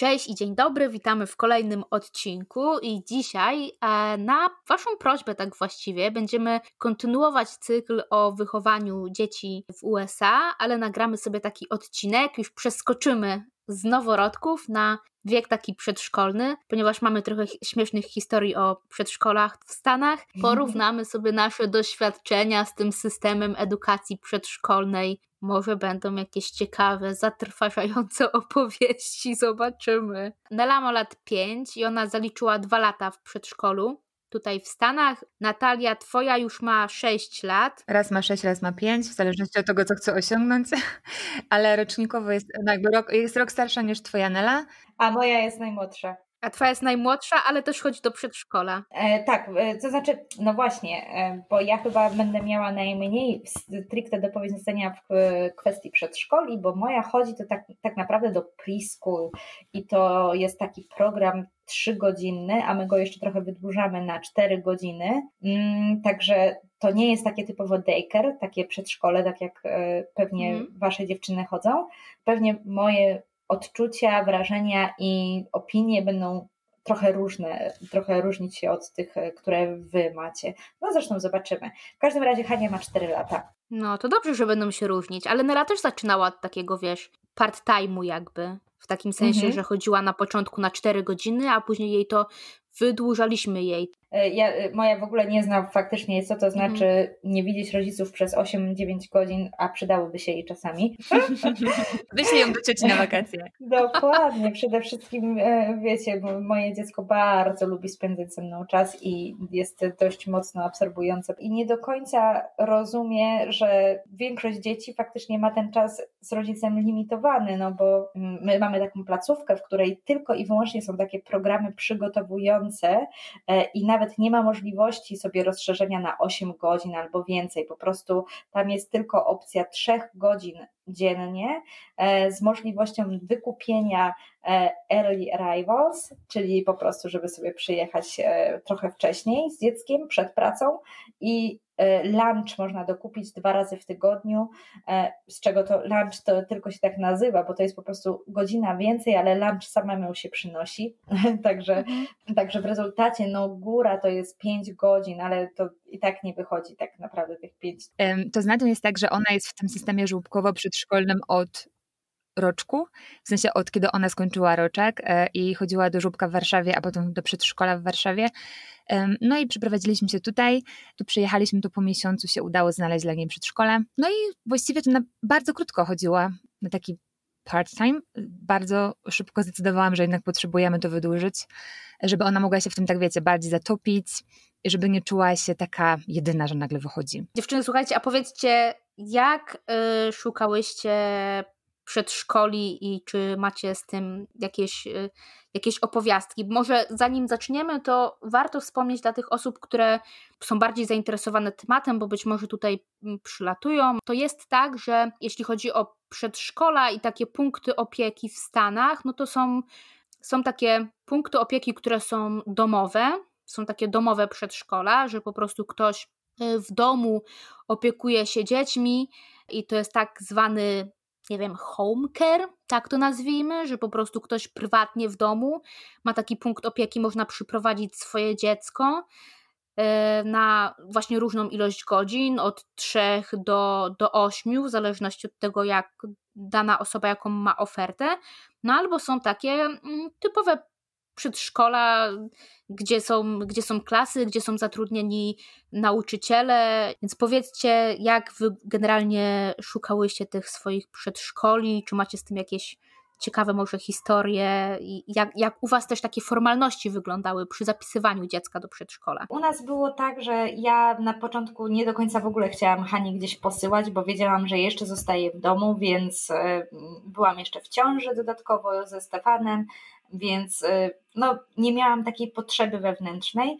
Cześć i dzień dobry, witamy w kolejnym odcinku i dzisiaj e, na Waszą prośbę tak właściwie będziemy kontynuować cykl o wychowaniu dzieci w USA, ale nagramy sobie taki odcinek, już przeskoczymy z noworodków na wiek taki przedszkolny, ponieważ mamy trochę śmiesznych historii o przedszkolach w Stanach. Porównamy sobie nasze doświadczenia z tym systemem edukacji przedszkolnej. Może będą jakieś ciekawe, zatrważające opowieści, zobaczymy. Nela ma lat 5 i ona zaliczyła 2 lata w przedszkolu tutaj w Stanach. Natalia, twoja już ma 6 lat. Raz ma 6, raz ma 5, w zależności od tego, co chce osiągnąć, ale rocznikowo jest, no jakby rok, jest rok starsza niż twoja Nela. A moja jest najmłodsza. A twoja jest najmłodsza, ale też chodzi do przedszkola. E, tak, e, to znaczy, no właśnie, e, bo ja chyba będę miała najmniej stricte do powiedzenia w kwestii przedszkoli, bo moja chodzi to tak, tak naprawdę do preschool i to jest taki program trzygodzinny, a my go jeszcze trochę wydłużamy na cztery godziny. Mm, także to nie jest takie typowo daycare, takie przedszkole, tak jak e, pewnie mm. wasze dziewczyny chodzą. Pewnie moje odczucia, wrażenia i opinie będą trochę różne, trochę różnić się od tych, e, które wy macie. No zresztą zobaczymy. W każdym razie Hania ma 4 lata. No to dobrze, że będą się różnić, ale Nela też zaczynała od takiego, wiesz, part-time'u jakby. W takim sensie, mhm. że chodziła na początku na 4 godziny, a później jej to wydłużaliśmy jej. E, ja, e, moja w ogóle nie zna faktycznie, co to mhm. znaczy mm. nie widzieć rodziców przez 8-9 godzin, a przydałoby się jej czasami. Wyślij ją do cioci na wakacje. Dokładnie, przede wszystkim e, wiecie, moje dziecko bardzo lubi spędzać ze mną czas i jest dość mocno absorbujące i nie do końca rozumie, że większość dzieci faktycznie ma ten czas z rodzicem limitowany, no bo my mamy taką placówkę, w której tylko i wyłącznie są takie programy przygotowujące i na nawet nie ma możliwości sobie rozszerzenia na 8 godzin albo więcej. Po prostu tam jest tylko opcja 3 godzin dziennie e, z możliwością wykupienia e, early arrivals, czyli po prostu, żeby sobie przyjechać e, trochę wcześniej z dzieckiem przed pracą i lunch można dokupić dwa razy w tygodniu, e, z czego to lunch to tylko się tak nazywa, bo to jest po prostu godzina więcej, ale lunch samemu się przynosi. także, mhm. także w rezultacie no góra to jest 5 godzin, ale to i tak nie wychodzi tak naprawdę tych 5. To znaczy jest tak, że ona jest w tym systemie żłobkowo-przedszkolnym od roczku, w sensie od kiedy ona skończyła roczek e, i chodziła do żłobka w Warszawie, a potem do przedszkola w Warszawie. No i przeprowadziliśmy się tutaj, tu przyjechaliśmy, tu po miesiącu się udało znaleźć dla niej przedszkole. No i właściwie to na bardzo krótko chodziła na taki part-time. Bardzo szybko zdecydowałam, że jednak potrzebujemy to wydłużyć, żeby ona mogła się w tym, tak wiecie, bardziej zatopić, żeby nie czuła się taka jedyna, że nagle wychodzi. Dziewczyny, słuchajcie, a powiedzcie, jak y, szukałyście przedszkoli i czy macie z tym jakieś, y, jakieś opowiastki. Może zanim zaczniemy, to warto wspomnieć dla tych osób, które są bardziej zainteresowane tematem, bo być może tutaj mm, przylatują. To jest tak, że jeśli chodzi o przedszkola i takie punkty opieki w Stanach, no to są, są takie punkty opieki, które są domowe, są takie domowe przedszkola, że po prostu ktoś y, w domu opiekuje się dziećmi i to jest tak zwany nie wiem, home care, tak to nazwijmy, że po prostu ktoś prywatnie w domu ma taki punkt opieki, można przyprowadzić swoje dziecko e, na właśnie różną ilość godzin, od 3 do, do 8, w zależności od tego, jak dana osoba, jaką ma ofertę. No albo są takie mm, typowe przedszkola, gdzie są, gdzie są klasy, gdzie są zatrudnieni nauczyciele. Więc powiedzcie, jak wy generalnie szukałyście tych swoich przedszkoli? Czy macie z tym jakieś ciekawe może historie i jak, jak u Was też takie formalności wyglądały przy zapisywaniu dziecka do przedszkola? U nas było tak, że ja na początku nie do końca w ogóle chciałam Hani gdzieś posyłać, bo wiedziałam, że jeszcze zostaje w domu, więc e, byłam jeszcze w ciąży dodatkowo ze Stefanem, więc y, no, nie miałam takiej potrzeby wewnętrznej.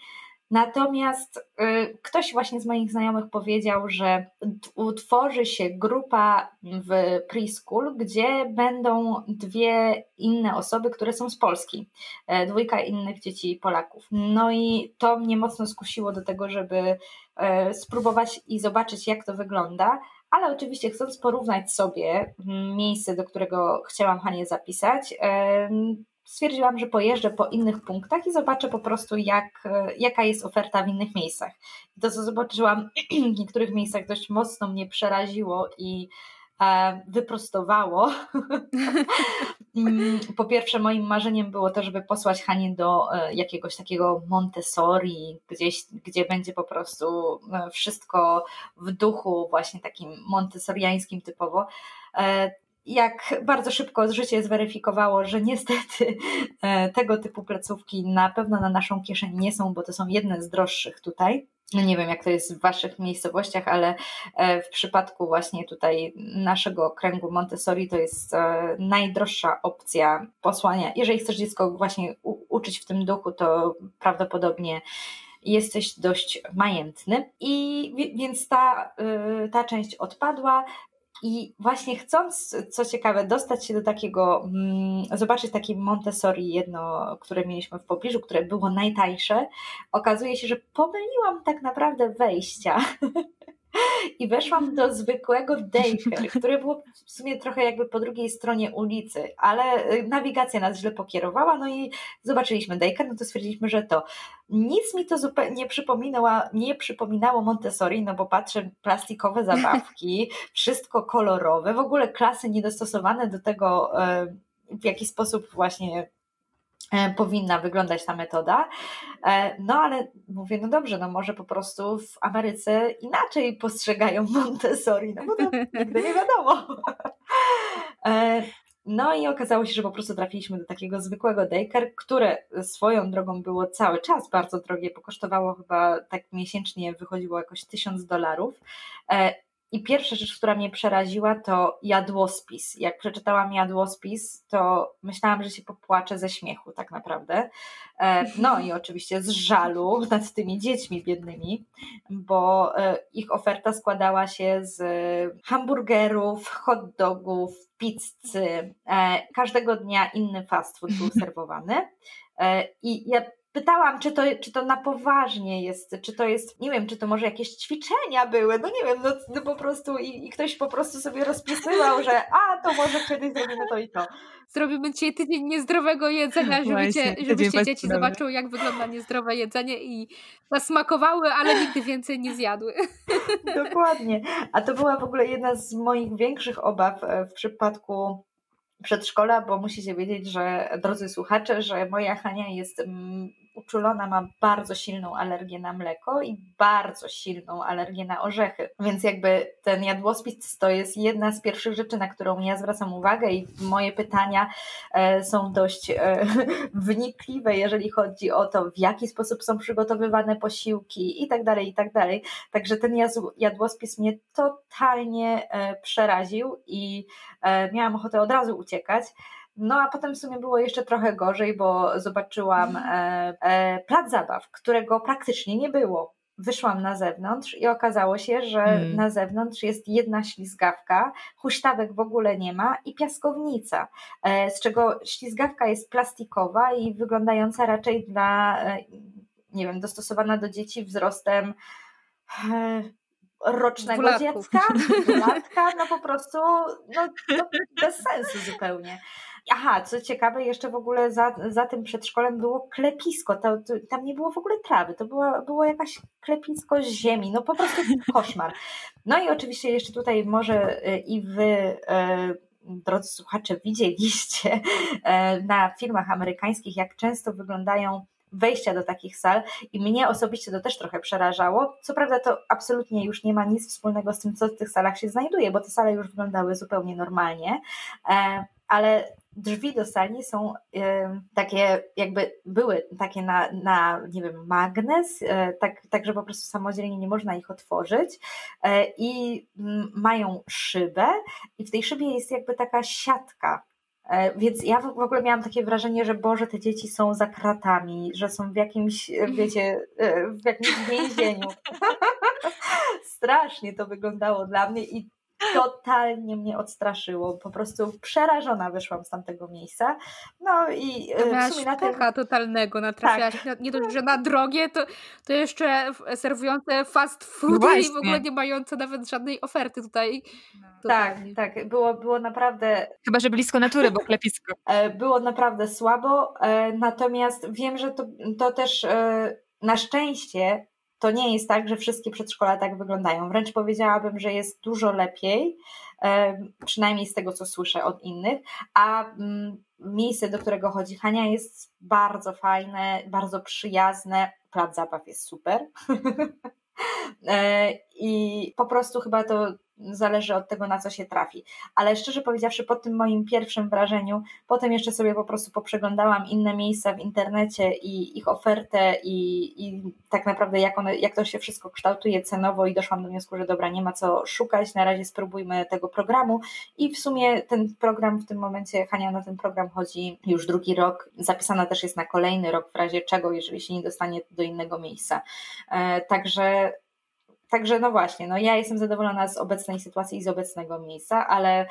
Natomiast y, ktoś właśnie z moich znajomych powiedział, że utworzy się grupa w preschool, gdzie będą dwie inne osoby, które są z Polski, e, dwójka innych dzieci Polaków. No i to mnie mocno skusiło do tego, żeby e, spróbować i zobaczyć, jak to wygląda. Ale oczywiście, chcąc porównać sobie miejsce, do którego chciałam Hanie zapisać, stwierdziłam, że pojeżdżę po innych punktach i zobaczę po prostu, jak, jaka jest oferta w innych miejscach. To, co zobaczyłam w niektórych miejscach, dość mocno mnie przeraziło i e, wyprostowało. Mm, po pierwsze, moim marzeniem było to, żeby posłać Hanie do e, jakiegoś takiego Montessori, gdzieś, gdzie będzie po prostu e, wszystko w duchu właśnie takim montessoriańskim typowo jak bardzo szybko życie zweryfikowało, że niestety e, tego typu placówki na pewno na naszą kieszeń nie są, bo to są jedne z droższych tutaj. No nie wiem, jak to jest w Waszych miejscowościach, ale e, w przypadku właśnie tutaj naszego kręgu Montessori to jest e, najdroższa opcja posłania. Jeżeli chcesz dziecko właśnie uczyć w tym duchu, to prawdopodobnie jesteś dość majętny. I więc ta, ta część odpadła. I właśnie chcąc, co ciekawe, dostać się do takiego, mm, zobaczyć takie Montessori jedno, które mieliśmy w pobliżu, które było najtańsze, okazuje się, że pomyliłam tak naprawdę wejścia. I weszłam do zwykłego daycare, które było w sumie trochę jakby po drugiej stronie ulicy, ale y, nawigacja nas źle pokierowała, no i zobaczyliśmy daycare, no to stwierdziliśmy, że to. Nic mi to zupełnie nie przypominało, nie przypominało Montessori, no bo patrzę, plastikowe zabawki, wszystko kolorowe, w ogóle klasy niedostosowane do tego, w jaki sposób właśnie E, powinna wyglądać ta metoda. E, no ale mówię, no dobrze, no może po prostu w Ameryce inaczej postrzegają Montessori, no bo to nigdy nie wiadomo. E, no i okazało się, że po prostu trafiliśmy do takiego zwykłego daycare, które swoją drogą było cały czas bardzo drogie, bo kosztowało chyba tak miesięcznie wychodziło jakoś tysiąc dolarów. I pierwsza rzecz, która mnie przeraziła, to jadłospis. Jak przeczytałam jadłospis, to myślałam, że się popłaczę ze śmiechu, tak naprawdę. E, no i oczywiście z żalu nad tymi dziećmi biednymi, bo e, ich oferta składała się z hamburgerów, hot dogów, pizzy. E, każdego dnia inny fast food był serwowany. I ja pytałam, czy to, czy to na poważnie jest, czy to jest, nie wiem, czy to może jakieś ćwiczenia były, no nie wiem, no, no po prostu i, i, ktoś po prostu sobie rozpisywał, że a, to może kiedyś zrobimy to i to. Zrobimy dzisiaj tydzień niezdrowego jedzenia, żebyście, żebyście dzieci zobaczyły, jak wygląda niezdrowe jedzenie i zasmakowały, ale nigdy więcej nie zjadły. Dokładnie. A to była w ogóle jedna z moich większych obaw e, w przypadku przedszkola, bo musicie wiedzieć, że drodzy słuchacze, że moja Hania jest mm, uczulona, ma bardzo silną alergię na mleko i bardzo silną alergię na orzechy. Więc jakby ten jadłospis to jest jedna z pierwszych rzeczy, na którą ja zwracam uwagę i moje pytania e, są dość e, wnikliwe, jeżeli chodzi o to, w jaki sposób są przygotowywane posiłki i tak dalej, i tak dalej. Także ten jadłospis mnie totalnie e, przeraził i miałam ochotę od razu uciekać. No a potem w sumie było jeszcze trochę gorzej, bo zobaczyłam mhm. e, e, plac zabaw, którego praktycznie nie było. Wyszłam na zewnątrz i okazało się, że hmm. na zewnątrz jest jedna ślizgawka, huśtawek w ogóle nie ma i piaskownica, e, z czego ślizgawka jest plastikowa i wyglądająca raczej dla, e, nie wiem, dostosowana do dzieci wzrostem e, rocznego Dwulatków. dziecka, dwulatka, no po prostu no, no, bez sensu zupełnie. Aha, co ciekawe, jeszcze w ogóle za, za tym przedszkolem było klepisko. To, to, tam nie było w ogóle trawy, to było, było jakaś klepisko z ziemi. No po prostu koszmar. No i oczywiście jeszcze tutaj może y, i wy y, drodzy słuchacze, widzieliście y, na filmach amerykańskich, jak często wyglądają wejścia do takich sal i mnie osobiście to też trochę przerażało. Co prawda to absolutnie już nie ma nic wspólnego z tym, co w tych salach się znajduje, bo te sale już wyglądały zupełnie normalnie, ale drzwi do sali są y, takie, jakby były takie na, na nie wiem, magnes, y, tak, tak, że po prostu samodzielnie nie można ich otworzyć y, i mają szybę i w tej szybie jest jakby taka siatka, więc ja w ogóle miałam takie wrażenie, że Boże, te dzieci są za kratami, że są w jakimś, wiecie, w jakimś więzieniu. Strasznie to wyglądało dla mnie i totalnie mnie odstraszyło. Po prostu przerażona wyszłam z tamtego miejsca. No i e, w sumie na tym... totalnego, natrafiałaś tak. nie dość, że na drogie, to, to jeszcze serwujące fast food no i w ogóle nie mające nawet żadnej oferty tutaj. No. Tak, tak. Było, było naprawdę... Chyba, że blisko natury, bo klepisko. E, było naprawdę słabo, e, natomiast wiem, że to, to też na szczęście to nie jest tak, że wszystkie przedszkola tak wyglądają. Wręcz powiedziałabym, że jest dużo lepiej, przynajmniej z tego, co słyszę od innych, a mm, miejsce, do którego chodzi Hania jest bardzo fajne, bardzo przyjazne, plac zabaw jest super. E, I po prostu chyba to zależy od tego, na co się trafi. Ale szczerze powiedziawszy, po tym moim pierwszym wrażeniu, potem jeszcze sobie po prostu poprzeglądałam inne miejsca w internecie i ich ofertę i, i tak naprawdę jak, one, jak to się wszystko kształtuje cenowo i doszłam do wniosku, że dobra, nie ma co szukać, na razie spróbujmy tego programu i w sumie ten program w tym momencie, Hania na ten program chodzi już drugi rok, zapisana też jest na kolejny rok w razie czego, jeżeli się nie dostanie do innego miejsca. E, także Także no właśnie, no ja jestem zadowolona z obecnej sytuacji i z obecnego miejsca, ale y,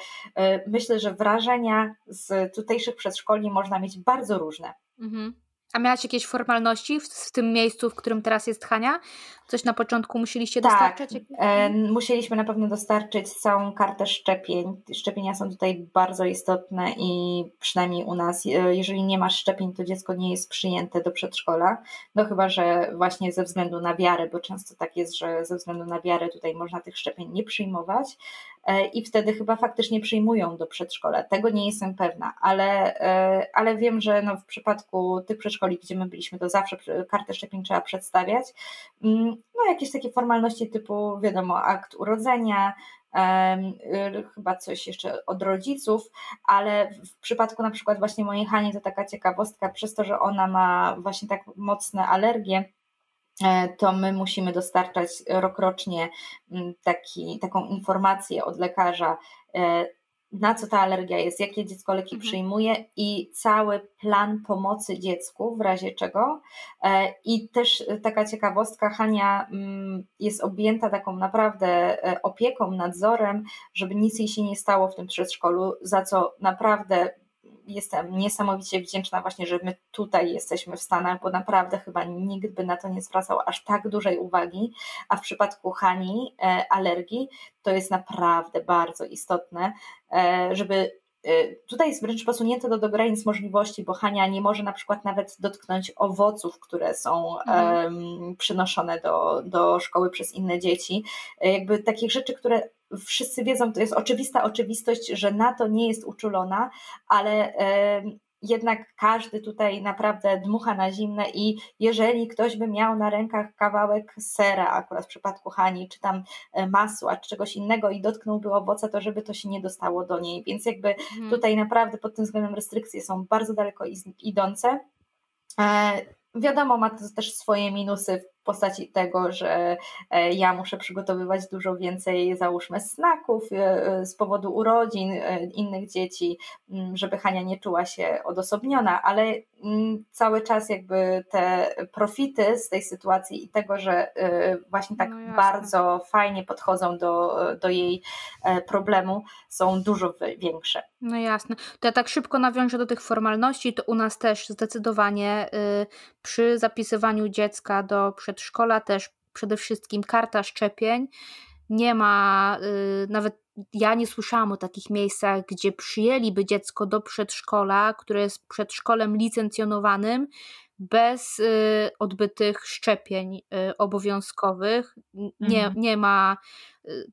myślę, że wrażenia z tutejszych przedszkoli można mieć bardzo różne. Mhm. A miałaś jakieś formalności w, w, tym miejscu, w którym teraz jest Hania? Coś na początku musieliście tak, dostarczyć? E, musieliśmy na pewno dostarczyć całą kartę szczepień. Szczepienia są tutaj bardzo istotne i przynajmniej u nas, e, jeżeli nie masz szczepień, to dziecko nie jest przyjęte do przedszkola. No chyba, że właśnie ze względu na wiarę, bo często tak jest, że ze względu na wiarę tutaj można tych szczepień nie przyjmować e, i wtedy chyba faktycznie przyjmują do przedszkola. Tego nie jestem pewna, ale, ale wiem, że no w przypadku tych przedszkoli, gdzie my byliśmy, to zawsze kartę szczepień trzeba przedstawiać. No jakieś takie formalności typu, wiadomo, akt urodzenia, y, chyba coś jeszcze od rodziców, ale w przypadku na przykład właśnie mojej Hani to taka ciekawostka, przez to, że ona ma właśnie tak mocne alergie, e, to my musimy dostarczać rokrocznie mm, taki, taką informację od lekarza, e, na co ta alergia jest, jakie dziecko leki mhm. przyjmuje i cały plan pomocy dziecku w razie czego. E, I też taka ciekawostka, Hania mm, jest objęta taką naprawdę e, opieką, nadzorem, żeby nic jej się nie stało w tym przedszkolu, za co naprawdę jestem niesamowicie wdzięczna właśnie, że my tutaj jesteśmy w Stanach, bo naprawdę chyba nikt by na to nie zwracał aż tak dużej uwagi, a w przypadku Hani e, alergii to jest naprawdę bardzo istotne, e, żeby e, Tutaj jest wręcz posunięte do, do granic możliwości, bo Hania nie może na przykład nawet dotknąć owoców, które są mhm. um, przynoszone do, do szkoły przez inne dzieci. Jakby takich rzeczy, które wszyscy wiedzą, to jest oczywista oczywistość, że na to nie jest uczulona, ale jednak każdy tutaj naprawdę dmucha na zimne i jeżeli ktoś by miał na rękach kawałek sera, akurat w przypadku Hani, czy tam e, masła, czy czegoś innego i dotknąłby owoce, to żeby to się nie dostało do niej. Więc jakby mhm. tutaj naprawdę pod tym względem restrykcje są bardzo daleko idące. E, wiadomo, ma to też swoje minusy postaci tego, że e, ja muszę przygotowywać dużo więcej, załóżmy, snaków e, z powodu urodzin e, innych dzieci, mm, żeby Hania nie czuła się odosobniona, ale mm, cały czas jakby te profity z tej sytuacji i tego, że właśnie tak no bardzo fajnie podchodzą do, do jej problemu, są dużo większe. No jasne. To ja tak szybko nawiążę do tych formalności, to u nas też zdecydowanie y, przy zapisywaniu dziecka do przedszkola też przede wszystkim karta szczepień. Nie ma, y, nawet ja nie słyszałam o takich miejscach, gdzie przyjęliby dziecko do przedszkola, które jest przedszkolem licencjonowanym, bez y, odbytych szczepień y, obowiązkowych. Nie, mhm. nie ma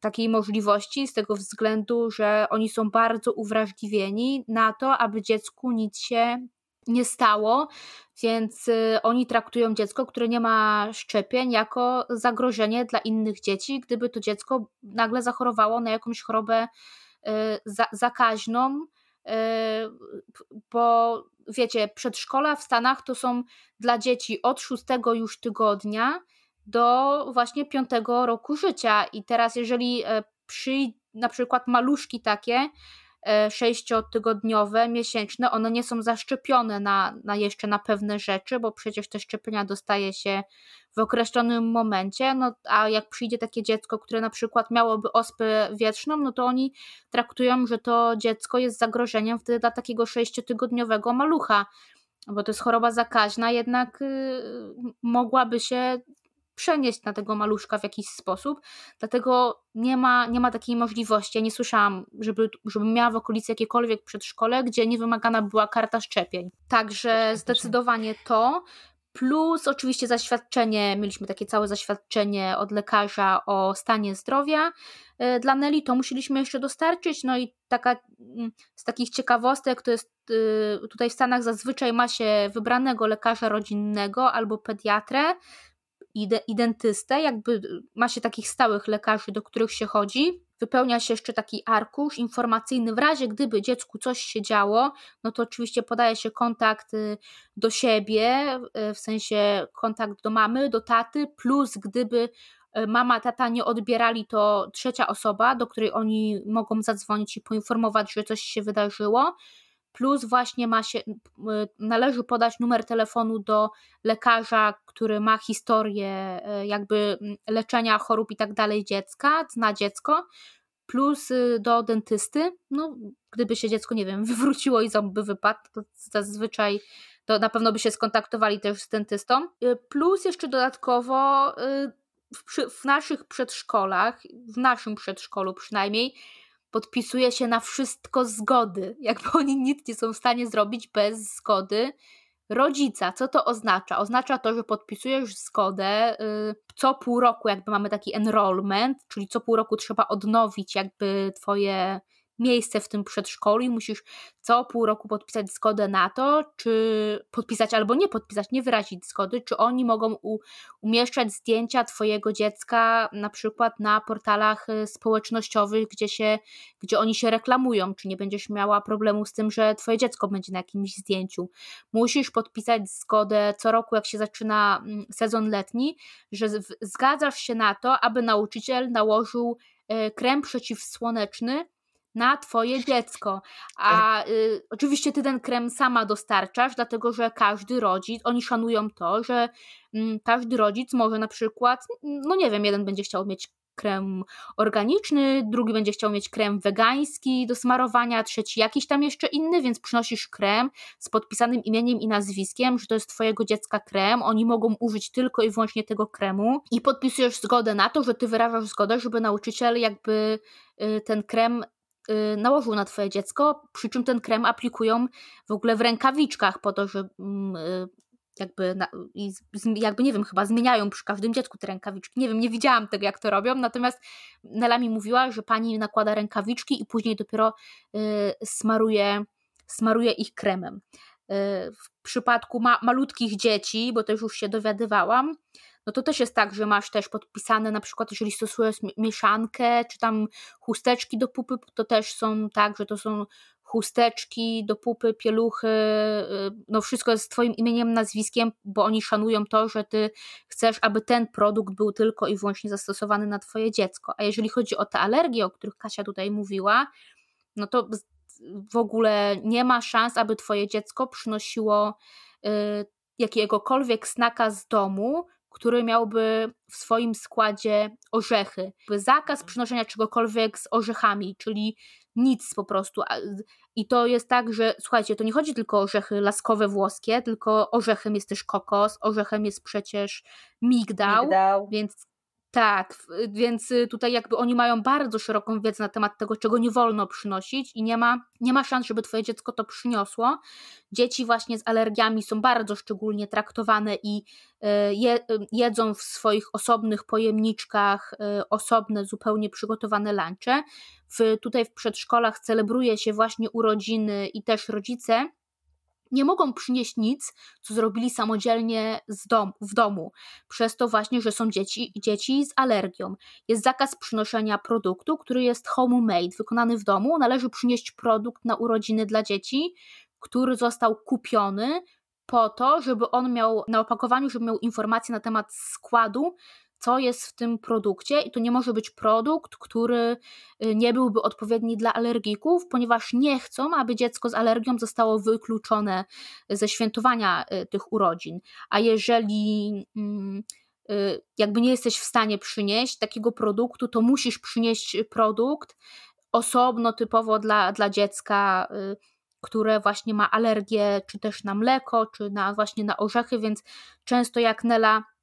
takiej możliwości z tego względu, że oni są bardzo uwrażliwieni na to, aby dziecku nic się nie stało, więc y, oni traktują dziecko, które nie ma szczepień, jako zagrożenie dla innych dzieci, gdyby to dziecko nagle zachorowało na jakąś chorobę y, zakaźną, y, bo wiecie, przedszkola w Stanach to są dla dzieci od szóstego już tygodnia do właśnie piątego roku życia. I teraz jeżeli przy na przykład maluszki takie e, sześciotygodniowe, miesięczne, one nie są zaszczepione na, na jeszcze na pewne rzeczy, bo przecież te szczepienia dostaje się w określonym momencie, no a jak przyjdzie takie dziecko, które na przykład miałoby ospę wietrzną, no to oni traktują, że to dziecko jest zagrożeniem wtedy dla takiego sześciotygodniowego malucha, bo to jest choroba zakaźna, jednak y, mogłaby się przenieść na tego maluszka w jakiś sposób, dlatego nie ma, nie ma takiej możliwości. Ja nie słyszałam, żeby, żeby miała w okolicy jakiekolwiek przedszkole, gdzie nie wymagana była karta szczepień. Także zdecydowanie to. Plus oczywiście zaświadczenie, mieliśmy takie całe zaświadczenie od lekarza o stanie zdrowia. E, dla Neli to musieliśmy jeszcze dostarczyć. No i taka mm, z takich ciekawostek to jest y, tutaj w Stanach zazwyczaj ma się wybranego lekarza rodzinnego albo pediatrę, i dentystę, jakby ma się takich stałych lekarzy, do których się chodzi. Wypełnia się jeszcze taki arkusz informacyjny w razie, gdyby dziecku coś się działo, no to oczywiście podaje się kontakt y, do siebie, y, w sensie kontakt do mamy, do taty, plus gdyby y, mama, tata nie odbierali, to trzecia osoba, do której oni mogą zadzwonić i poinformować, że coś się wydarzyło plus właśnie ma się, należy podać numer telefonu do lekarza, który ma historię e, jakby leczenia chorób i tak dalej dziecka, zna dziecko, plus y, do dentysty, no gdyby się dziecko, nie wiem, wywróciło i ząb by wypadł, to zazwyczaj to na pewno by się skontaktowali też z dentystą, y, plus jeszcze dodatkowo y, w, w naszych przedszkolach, w naszym przedszkolu przynajmniej, podpisuje się na wszystko zgody. Jakby oni nic nie są w stanie zrobić bez zgody rodzica. Co to oznacza? Oznacza to, że podpisujesz zgodę y, co pół roku, jakby mamy taki enrollment, czyli co pół roku trzeba odnowić jakby twoje miejsce w tym przedszkolu i musisz co pół roku podpisać zgodę na to, czy podpisać albo nie podpisać, nie wyrazić zgody, czy oni mogą u, umieszczać zdjęcia Twojego dziecka na przykład na portalach y, społecznościowych, gdzie, się, gdzie oni się reklamują, czy nie będziesz miała problemu z tym, że Twoje dziecko będzie na jakimś zdjęciu. Musisz podpisać zgodę co roku, jak się zaczyna mm, sezon letni, że zgadzasz się na to, aby nauczyciel nałożył y, krem przeciwsłoneczny na twoje dziecko. A y, oczywiście ty ten krem sama dostarczasz, dlatego że każdy rodzic, oni szanują to, że y, każdy rodzic może na przykład, no nie wiem, jeden będzie chciał mieć krem organiczny, drugi będzie chciał mieć krem wegański do smarowania, trzeci jakiś tam jeszcze inny, więc przynosisz krem z podpisanym imieniem i nazwiskiem, że to jest twojego dziecka krem, oni mogą użyć tylko i wyłącznie tego kremu i podpisujesz zgodę na to, że ty wyrażasz zgodę, żeby nauczyciel jakby y, ten krem nałożył na twoje dziecko, przy czym ten krem aplikują w ogóle w rękawiczkach po to, że mm, y, jakby, jakby nie wiem, chyba zmieniają przy każdym dziecku te rękawiczki. Nie wiem, nie widziałam tego, jak to robią, natomiast Nela mi mówiła, że pani nakłada rękawiczki i później dopiero y, smaruje, smaruje ich kremem. W przypadku ma malutkich dzieci, bo też już się dowiadywałam, no to też jest tak, że masz też podpisane na przykład, jeżeli stosujesz mieszankę, czy tam chusteczki do pupy, to też są tak, że to są chusteczki do pupy, pieluchy, y, no wszystko jest twoim imieniem, nazwiskiem, bo oni szanują to, że ty chcesz, aby ten produkt był tylko i wyłącznie zastosowany na twoje dziecko. A jeżeli chodzi o te alergie, o których Kasia tutaj mówiła, no to w ogóle nie ma szans, aby twoje dziecko przynosiło y, jakiegokolwiek snaka z domu, który miałby w swoim składzie orzechy. Zakaz mhm. przynoszenia czegokolwiek z orzechami, czyli nic po prostu. I to jest tak, że słuchajcie, to nie chodzi tylko o orzechy laskowe włoskie, tylko orzechem jest też kokos, orzechem jest przecież migdał, migdał. więc tak, więc y, tutaj jakby oni mają bardzo szeroką wiedzę na temat tego, czego nie wolno przynosić i nie ma, nie ma szans, żeby twoje dziecko to przyniosło. Dzieci właśnie z alergiami są bardzo szczególnie traktowane i y, je, y, jedzą w swoich osobnych pojemniczkach osobne, zupełnie przygotowane lunche. W, tutaj w przedszkolach celebruje się właśnie urodziny i też rodzice nie mogą przynieść nic, co zrobili samodzielnie z dom, w domu, przez to właśnie, że są dzieci, dzieci z alergią. Jest zakaz przynoszenia produktu, który jest homemade, wykonany w domu. Należy przynieść produkt na urodziny dla dzieci, który został kupiony po to, żeby on miał na opakowaniu, żeby miał informacje na temat składu co jest w tym produkcie i to nie może być produkt, który y, nie byłby odpowiedni dla alergików, ponieważ nie chcą, aby dziecko z alergią zostało wykluczone ze świętowania y, tych urodzin. A jeżeli mm, y, jakby nie jesteś w stanie przynieść takiego produktu, to musisz przynieść produkt osobno, typowo dla, dla dziecka, które właśnie ma alergię, czy też na mleko, czy na właśnie na orzechy, więc często jak Nela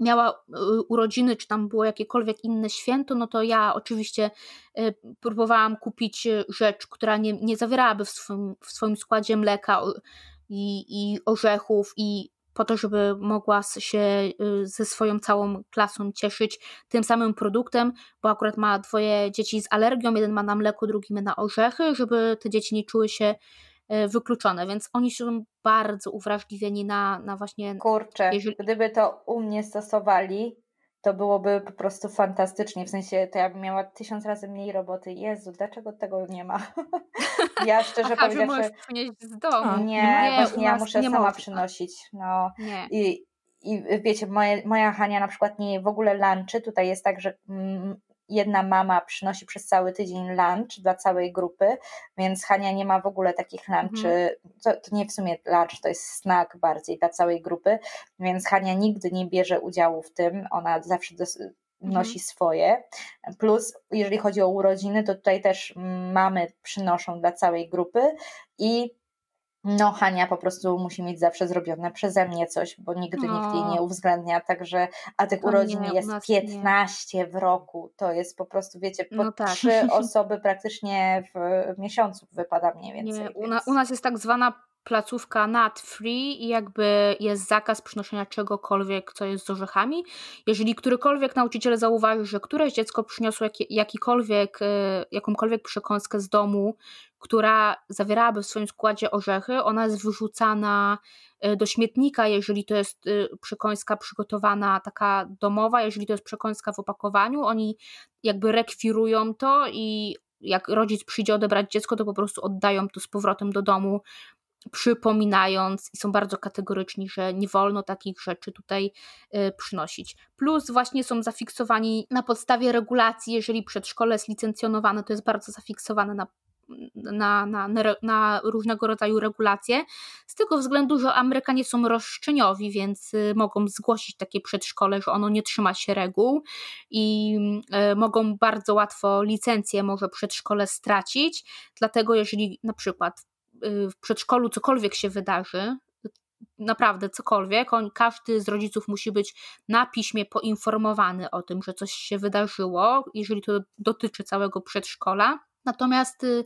miała y, urodziny, czy tam było jakiekolwiek inne święto, no to ja oczywiście y, próbowałam kupić y, rzecz, która nie, nie zawierałaby w swoim, w swoim składzie mleka i, i orzechów i po to, żeby mogła się ze swoją całą klasą cieszyć tym samym produktem, bo akurat ma dwoje dzieci z alergią, jeden ma na mleko, drugi ma na orzechy, żeby te dzieci nie czuły się wykluczone, więc oni są bardzo uwrażliwieni na, na właśnie... Kurczę, jeżeli... gdyby to u mnie stosowali, to byłoby po prostu fantastycznie. W sensie to ja bym miała tysiąc razy mniej roboty. Jezu, dlaczego tego nie ma? ja szczerze Aha, powiedziawszy... Że przynieść z domu. Nie, nie właśnie ja muszę sama można. przynosić. No. Nie. I, i wiecie, moje, moja Hania na przykład nie w ogóle lunchy. Tutaj jest tak, że mm, jedna mama przynosi przez cały tydzień lunch dla całej grupy, więc Hania nie ma w ogóle takich lunchy, mhm. to, to, nie w sumie lunch, to jest snack bardziej dla całej grupy, więc Hania nigdy nie bierze udziału w tym, ona zawsze dos- mhm. nosi swoje. Plus, jeżeli chodzi o urodziny, to tutaj też mamy przynoszą dla całej grupy i no Hania po prostu musi mieć zawsze zrobione przeze mnie coś, bo nigdy no. nikt jej nie uwzględnia, także, a tych urodzin jest 15 nie. w roku, to jest po prostu, wiecie, po no tak. trzy osoby praktycznie w miesiącu wypada mniej więcej. Nie, u, na, u nas jest tak zwana placówka nut free i jakby jest zakaz przynoszenia czegokolwiek, co jest z orzechami. Jeżeli którykolwiek nauczyciel zauważy, że któreś dziecko przyniosło jakikolwiek, e, jakąkolwiek przekąskę z domu, która zawierałaby w swoim składzie orzechy, ona jest wyrzucana e, do śmietnika, jeżeli to jest e, przekąska przygotowana taka domowa, jeżeli to jest przekąska w opakowaniu, oni jakby rekwirują to i jak rodzic przyjdzie odebrać dziecko, to po prostu oddają to z powrotem do domu przypominając i są bardzo kategoryczni, że nie wolno takich rzeczy tutaj y, przynosić. Plus właśnie są zafiksowani na podstawie regulacji, jeżeli przedszkole jest licencjonowane, to jest bardzo zafiksowane na na, na, na, różnego rodzaju regulacje. Z tego względu, że Amerykanie są roszczeniowi, więc y, mogą zgłosić takie przedszkole, że ono nie trzyma się reguł i y, mogą bardzo łatwo licencję może przedszkole stracić. Dlatego, jeżeli na przykład w przedszkolu cokolwiek się wydarzy, naprawdę cokolwiek, on, każdy z rodziców musi być na piśmie poinformowany o tym, że coś się wydarzyło, jeżeli to dotyczy całego przedszkola. Natomiast y,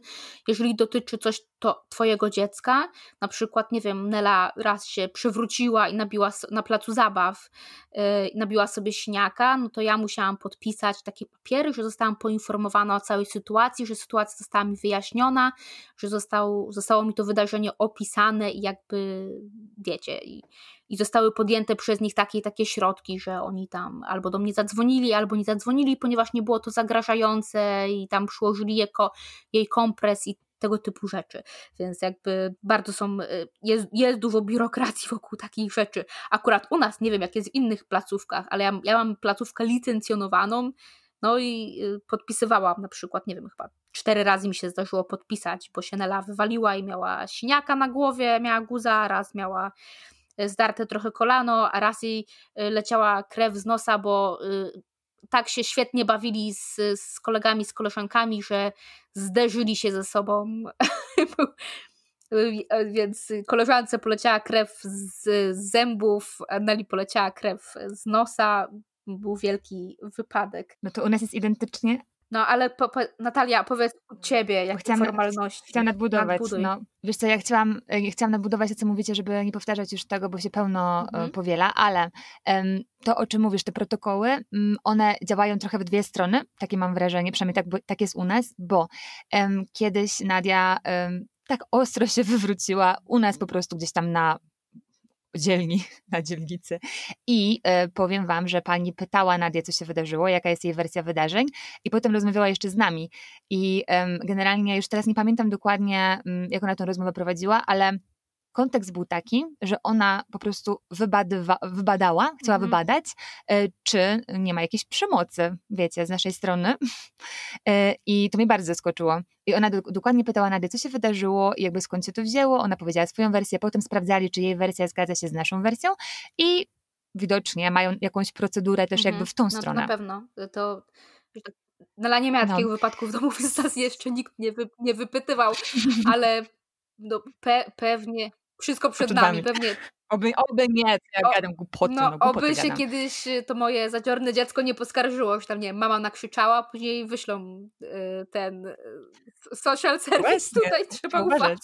jeżeli dotyczy coś to twojego dziecka, na przykład, nie wiem, Nela raz się przywróciła i nabiła na placu zabaw, yy, nabiła sobie śniaka, no to ja musiałam podpisać takie papiery, że zostałam poinformowana o całej sytuacji, że sytuacja została mi wyjaśniona, że został, zostało mi to wydarzenie opisane i jakby, wiecie, i, i zostały podjęte przez nich takie takie środki, że oni tam albo do mnie zadzwonili, albo nie zadzwonili, ponieważ nie było to zagrażające i tam przyłożyli jego, jej kompres i tego typu rzeczy. Więc jakby bardzo są, y, jest, jest dużo biurokracji wokół takich rzeczy. Akurat u nas, nie wiem jak jest w innych placówkach, ale ja, ja mam placówkę licencjonowaną, no i y, podpisywałam na przykład, nie wiem, chyba cztery razy mi się zdarzyło podpisać, bo się Nela wywaliła i miała siniaka na głowie, miała guza, raz miała zdarte trochę kolano, a raz jej leciała krew z nosa, bo tak się świetnie bawili z, z kolegami, z koleżankami, że zderzyli się ze sobą. Więc koleżance poleciała krew z zębów, a Neli poleciała krew z nosa. Był wielki wypadek. No to u nas jest identycznie, no ale po, po, Natalia, powiedz u ciebie, jakie chciałam, formalności. Chciałam nadbudować. Nadbuduj. No. Wiesz co, ja chciałam, e, chciałam nadbudować to, co mówicie, żeby nie powtarzać już tego, bo się pełno e, mhm. powiela, ale um, to, o czym mówisz, te protokoły, um, one działają trochę w dwie strony, takie mam wrażenie, przynajmniej tak, bo, tak jest u nas, bo um, kiedyś Nadia tak ostro się wywróciła u nas po prostu gdzieś tam na dzielni, na dzielnicy. I e, powiem Wam, że pani pytała Nadię, co się wydarzyło, jaka jest jej wersja wydarzeń, i potem rozmawiała jeszcze z nami. I generalnie już teraz nie pamiętam dokładnie, mm, jak ona tę rozmowę prowadziła, ale kontekst był taki, że ona po prostu wybadywa, wybadała, chciała mhm. wybadać, e, czy nie ma jakiejś przemocy, wiecie, z naszej strony. E, I to mnie bardzo zaskoczyło. I ona do, dokładnie pytała Nady, co się wydarzyło i jakby skąd się to wzięło. Ona powiedziała swoją wersję, potem sprawdzali, czy jej wersja zgadza się z naszą wersją i widocznie mają jakąś procedurę też mhm. jakby w tą no, stronę. Na pewno. To no, nie miała no. takich wypadków w domu, więc nas jeszcze nikt nie, wy, nie wypytywał, ale no, pe, pewnie wszystko przed nami, pewnie. Oby, oby nie, ja gadam głupoty. No, no oby się gadam. kiedyś to moje zadziorne dziecko nie poskarżyło, że tam nie mama nakrzyczała, później wyślą y, ten y, social service, Właśnie, tutaj trzeba uważać.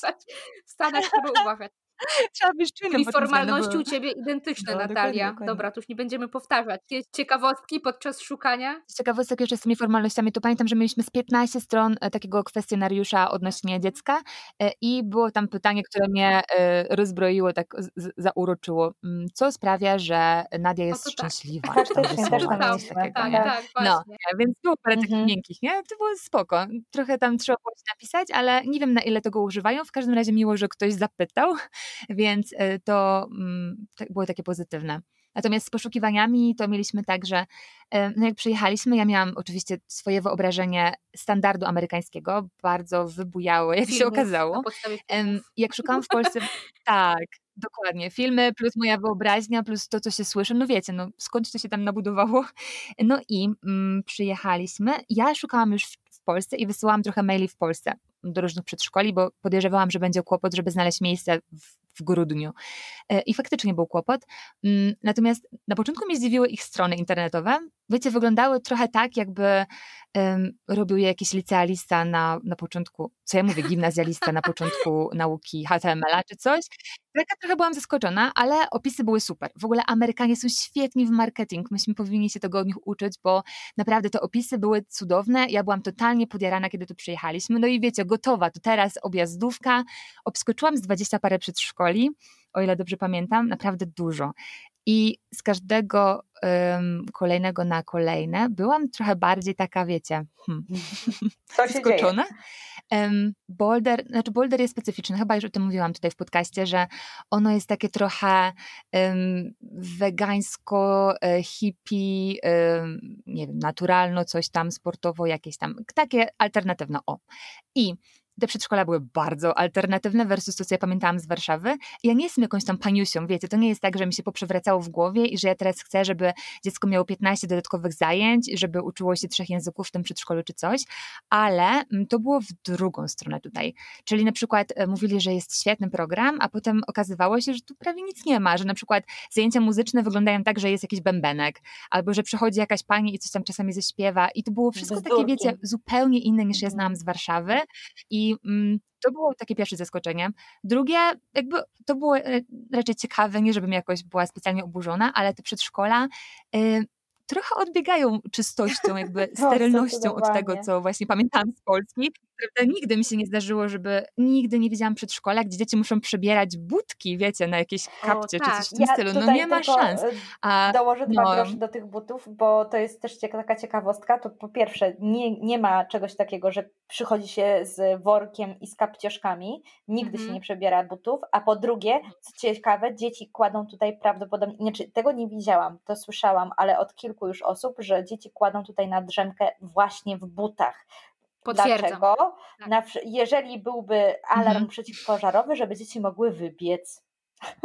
W Stanach trzeba uważać. Trzeba być formalności u Ciebie identyczne, no, Natalia. Dokładnie, dokładnie. Dobra, tu już nie będziemy powtarzać. Ciekawostki podczas szukania? Z ciekawostek jeszcze z tymi formalnościami, to pamiętam, że mieliśmy z 15 stron e, takiego kwestionariusza odnośnie dziecka e, i było tam pytanie, które mnie e, rozbroiło, tak zauroczyło. Mm, co sprawia, że Nadia jest tak. szczęśliwa? Tak, tak, tak, tak, No, więc było parę mhm. takich miękkich, nie? To było spoko. Trochę tam trzeba było napisać, ale nie wiem na ile tego używają. W każdym razie miło, że ktoś zapytał więc e, to mm, było takie pozytywne. Natomiast z poszukiwaniami to mieliśmy tak, że e, no jak przyjechaliśmy, ja miałam oczywiście swoje wyobrażenie standardu amerykańskiego, bardzo wybujałe, jak Filmów, się okazało. Jak szukałam w Polsce, tak, dokładnie, filmy plus moja wyobraźnia, plus to, co się słyszy, no wiecie, no skąd to się tam nabudowało. No i mm, przyjechaliśmy, ja szukałam już w, w Polsce i wysyłałam trochę maili w Polsce do różnych przedszkoli, bo podejrzewałam, że będzie kłopot, żeby znaleźć miejsce w w grudniu. E, I faktycznie był kłopot. Mm, natomiast na początku mnie zdziwiły ich strony internetowe. Wiecie, wyglądały trochę tak, jakby um, robił je jakiś licealista na, na początku, co ja mówię, gimnazjalista na początku nauki HTML-a czy coś. Taka trochę byłam zaskoczona, ale opisy były super. W ogóle Amerykanie są świetni w marketing. Myśmy powinni się tego od nich uczyć, bo naprawdę te opisy były cudowne. Ja byłam totalnie podjarana, kiedy tu przyjechaliśmy. No i wiecie, gotowa, to teraz objazdówka. Obskoczyłam z 20 parę przedszkoli, o ile dobrze pamiętam, naprawdę dużo. I z każdego um, kolejnego na kolejne byłam trochę bardziej taka, wiecie, hmm, Co się skoczona. Um, Boulder, znaczy Boulder jest specyficzny, chyba już o tym mówiłam tutaj w podcaście, że ono jest takie trochę um, wegańsko, e, hippie, um, nie wiem, naturalno, coś tam sportowo, jakieś tam, takie alternatywne, o. I te przedszkola były bardzo alternatywne versus to, co ja pamiętałam z Warszawy. ja nie jestem jakąś tam paniusią, wiecie, to nie jest tak, że mi się poprzewracało w głowie i że ja teraz chcę, żeby dziecko miało 15 dodatkowych zajęć, żeby uczyło się trzech języków w tym przedszkolu czy coś, ale mm, to było w drugą stronę tutaj. Czyli na przykład e, mówili, że jest świetny program, a potem okazywało się, że tu prawie nic nie ma, że na przykład zajęcia muzyczne wyglądają tak, że jest jakiś bębenek, albo że przychodzi jakaś pani i coś tam czasami zaśpiewa i to było wszystko takie, wiecie, zupełnie inne niż ja mhm. znałam z Warszawy i mm, to było takie pierwsze zaskoczenie. Drugie, jakby to było e, raczej ciekawe, nie żebym jakoś była specjalnie oburzona, ale te przedszkola y, trochę odbiegają czystością, jakby no, sterylnością od tego, co właśnie pamiętam z Polski. Prawda, nigdy mi się nie zdarzyło, żeby nigdy nie widziałam przedszkola, gdzie dzieci muszą przebierać budki, wiecie, na jakieś kapcie o, tak. czy coś w tym ja stylu. No nie ma szans. Y, A, dołożę dwa no... grosze do tych butów, bo to jest też taka ciekawostka. To po pierwsze, nie, nie ma czegoś takiego, że przychodzi się z workiem i z kapciuszkami. Nigdy mm -hmm. się mhm. nie przebiera butów. A po drugie, co ciekawe, dzieci kładą tutaj prawdopodobnie, znaczy tego nie widziałam, to słyszałam, ale od kilku już osób, że dzieci kładą tutaj na drzemkę właśnie w butach. Potwierdzam. Dlaczego? Tak. Na, jeżeli byłby alarm mhm. przeciwpożarowy, żeby dzieci mogły wybiec.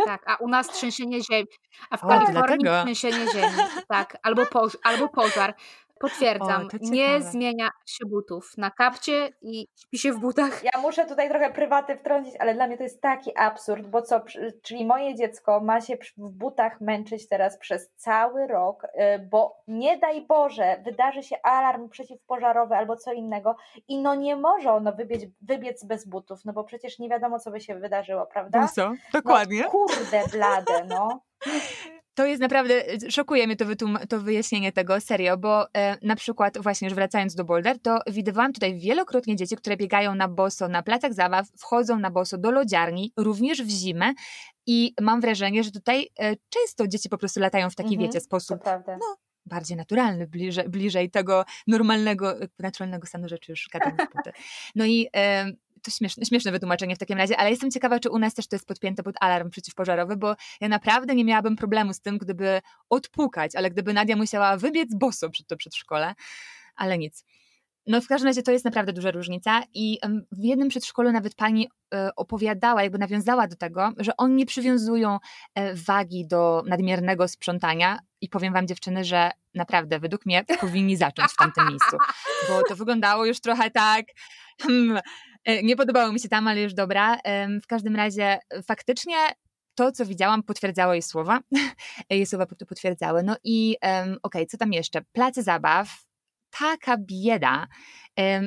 Tak, a u nas trzęsienie ziemi, a w Kalifornii trzęsienie ziemi, tak, albo, poż albo pożar. Potwierdzam, o, nie zmienia się butów na kapcie i śpi się w butach. Ja muszę tutaj trochę prywaty wtrącić, ale dla mnie to jest taki absurd, bo co, czyli moje dziecko ma się w butach męczyć teraz przez cały rok, y, bo nie daj Boże, wydarzy się alarm przeciwpożarowy albo co innego i no nie może ono wybiec, wybiec bez butów, no bo przecież nie wiadomo, co by się wydarzyło, prawda? No, dokładnie. No, kurde blade, no. To jest naprawdę, szokuje mnie to, to wyjaśnienie tego, serio, bo e, na przykład właśnie już wracając do Boulder, to widywałam tutaj wielokrotnie dzieci, które biegają na boso na placach zabaw, wchodzą na boso do lodziarni, również w zimę i mam wrażenie, że tutaj e, często dzieci po prostu latają w taki, mhm, wiecie, sposób, no, bardziej naturalny, bliżej, bliżej tego normalnego, naturalnego stanu rzeczy już gadam No i e, to śmieszne, śmieszne wytłumaczenie w takim razie, ale jestem ciekawa, czy u nas też to jest podpięte pod alarm przeciwpożarowy, bo ja naprawdę nie miałabym problemu z tym, gdyby odpukać, ale gdyby Nadia musiała wybiec boso przed to przedszkole, ale nic. No w każdym razie to jest naprawdę duża różnica i w jednym przedszkolu nawet pani e, opowiadała, jakby nawiązała do tego, że oni nie przywiązują e, wagi do nadmiernego sprzątania i powiem wam dziewczyny, że naprawdę według mnie powinni zacząć w tamtym miejscu, bo to wyglądało już trochę tak hmm, nie podobało mi się tam, ale już dobra. W każdym razie faktycznie to, co widziałam, potwierdzało jej słowa. Jej słowa to potwierdzały. No i okej, okay, co tam jeszcze? Place zabaw, taka bieda.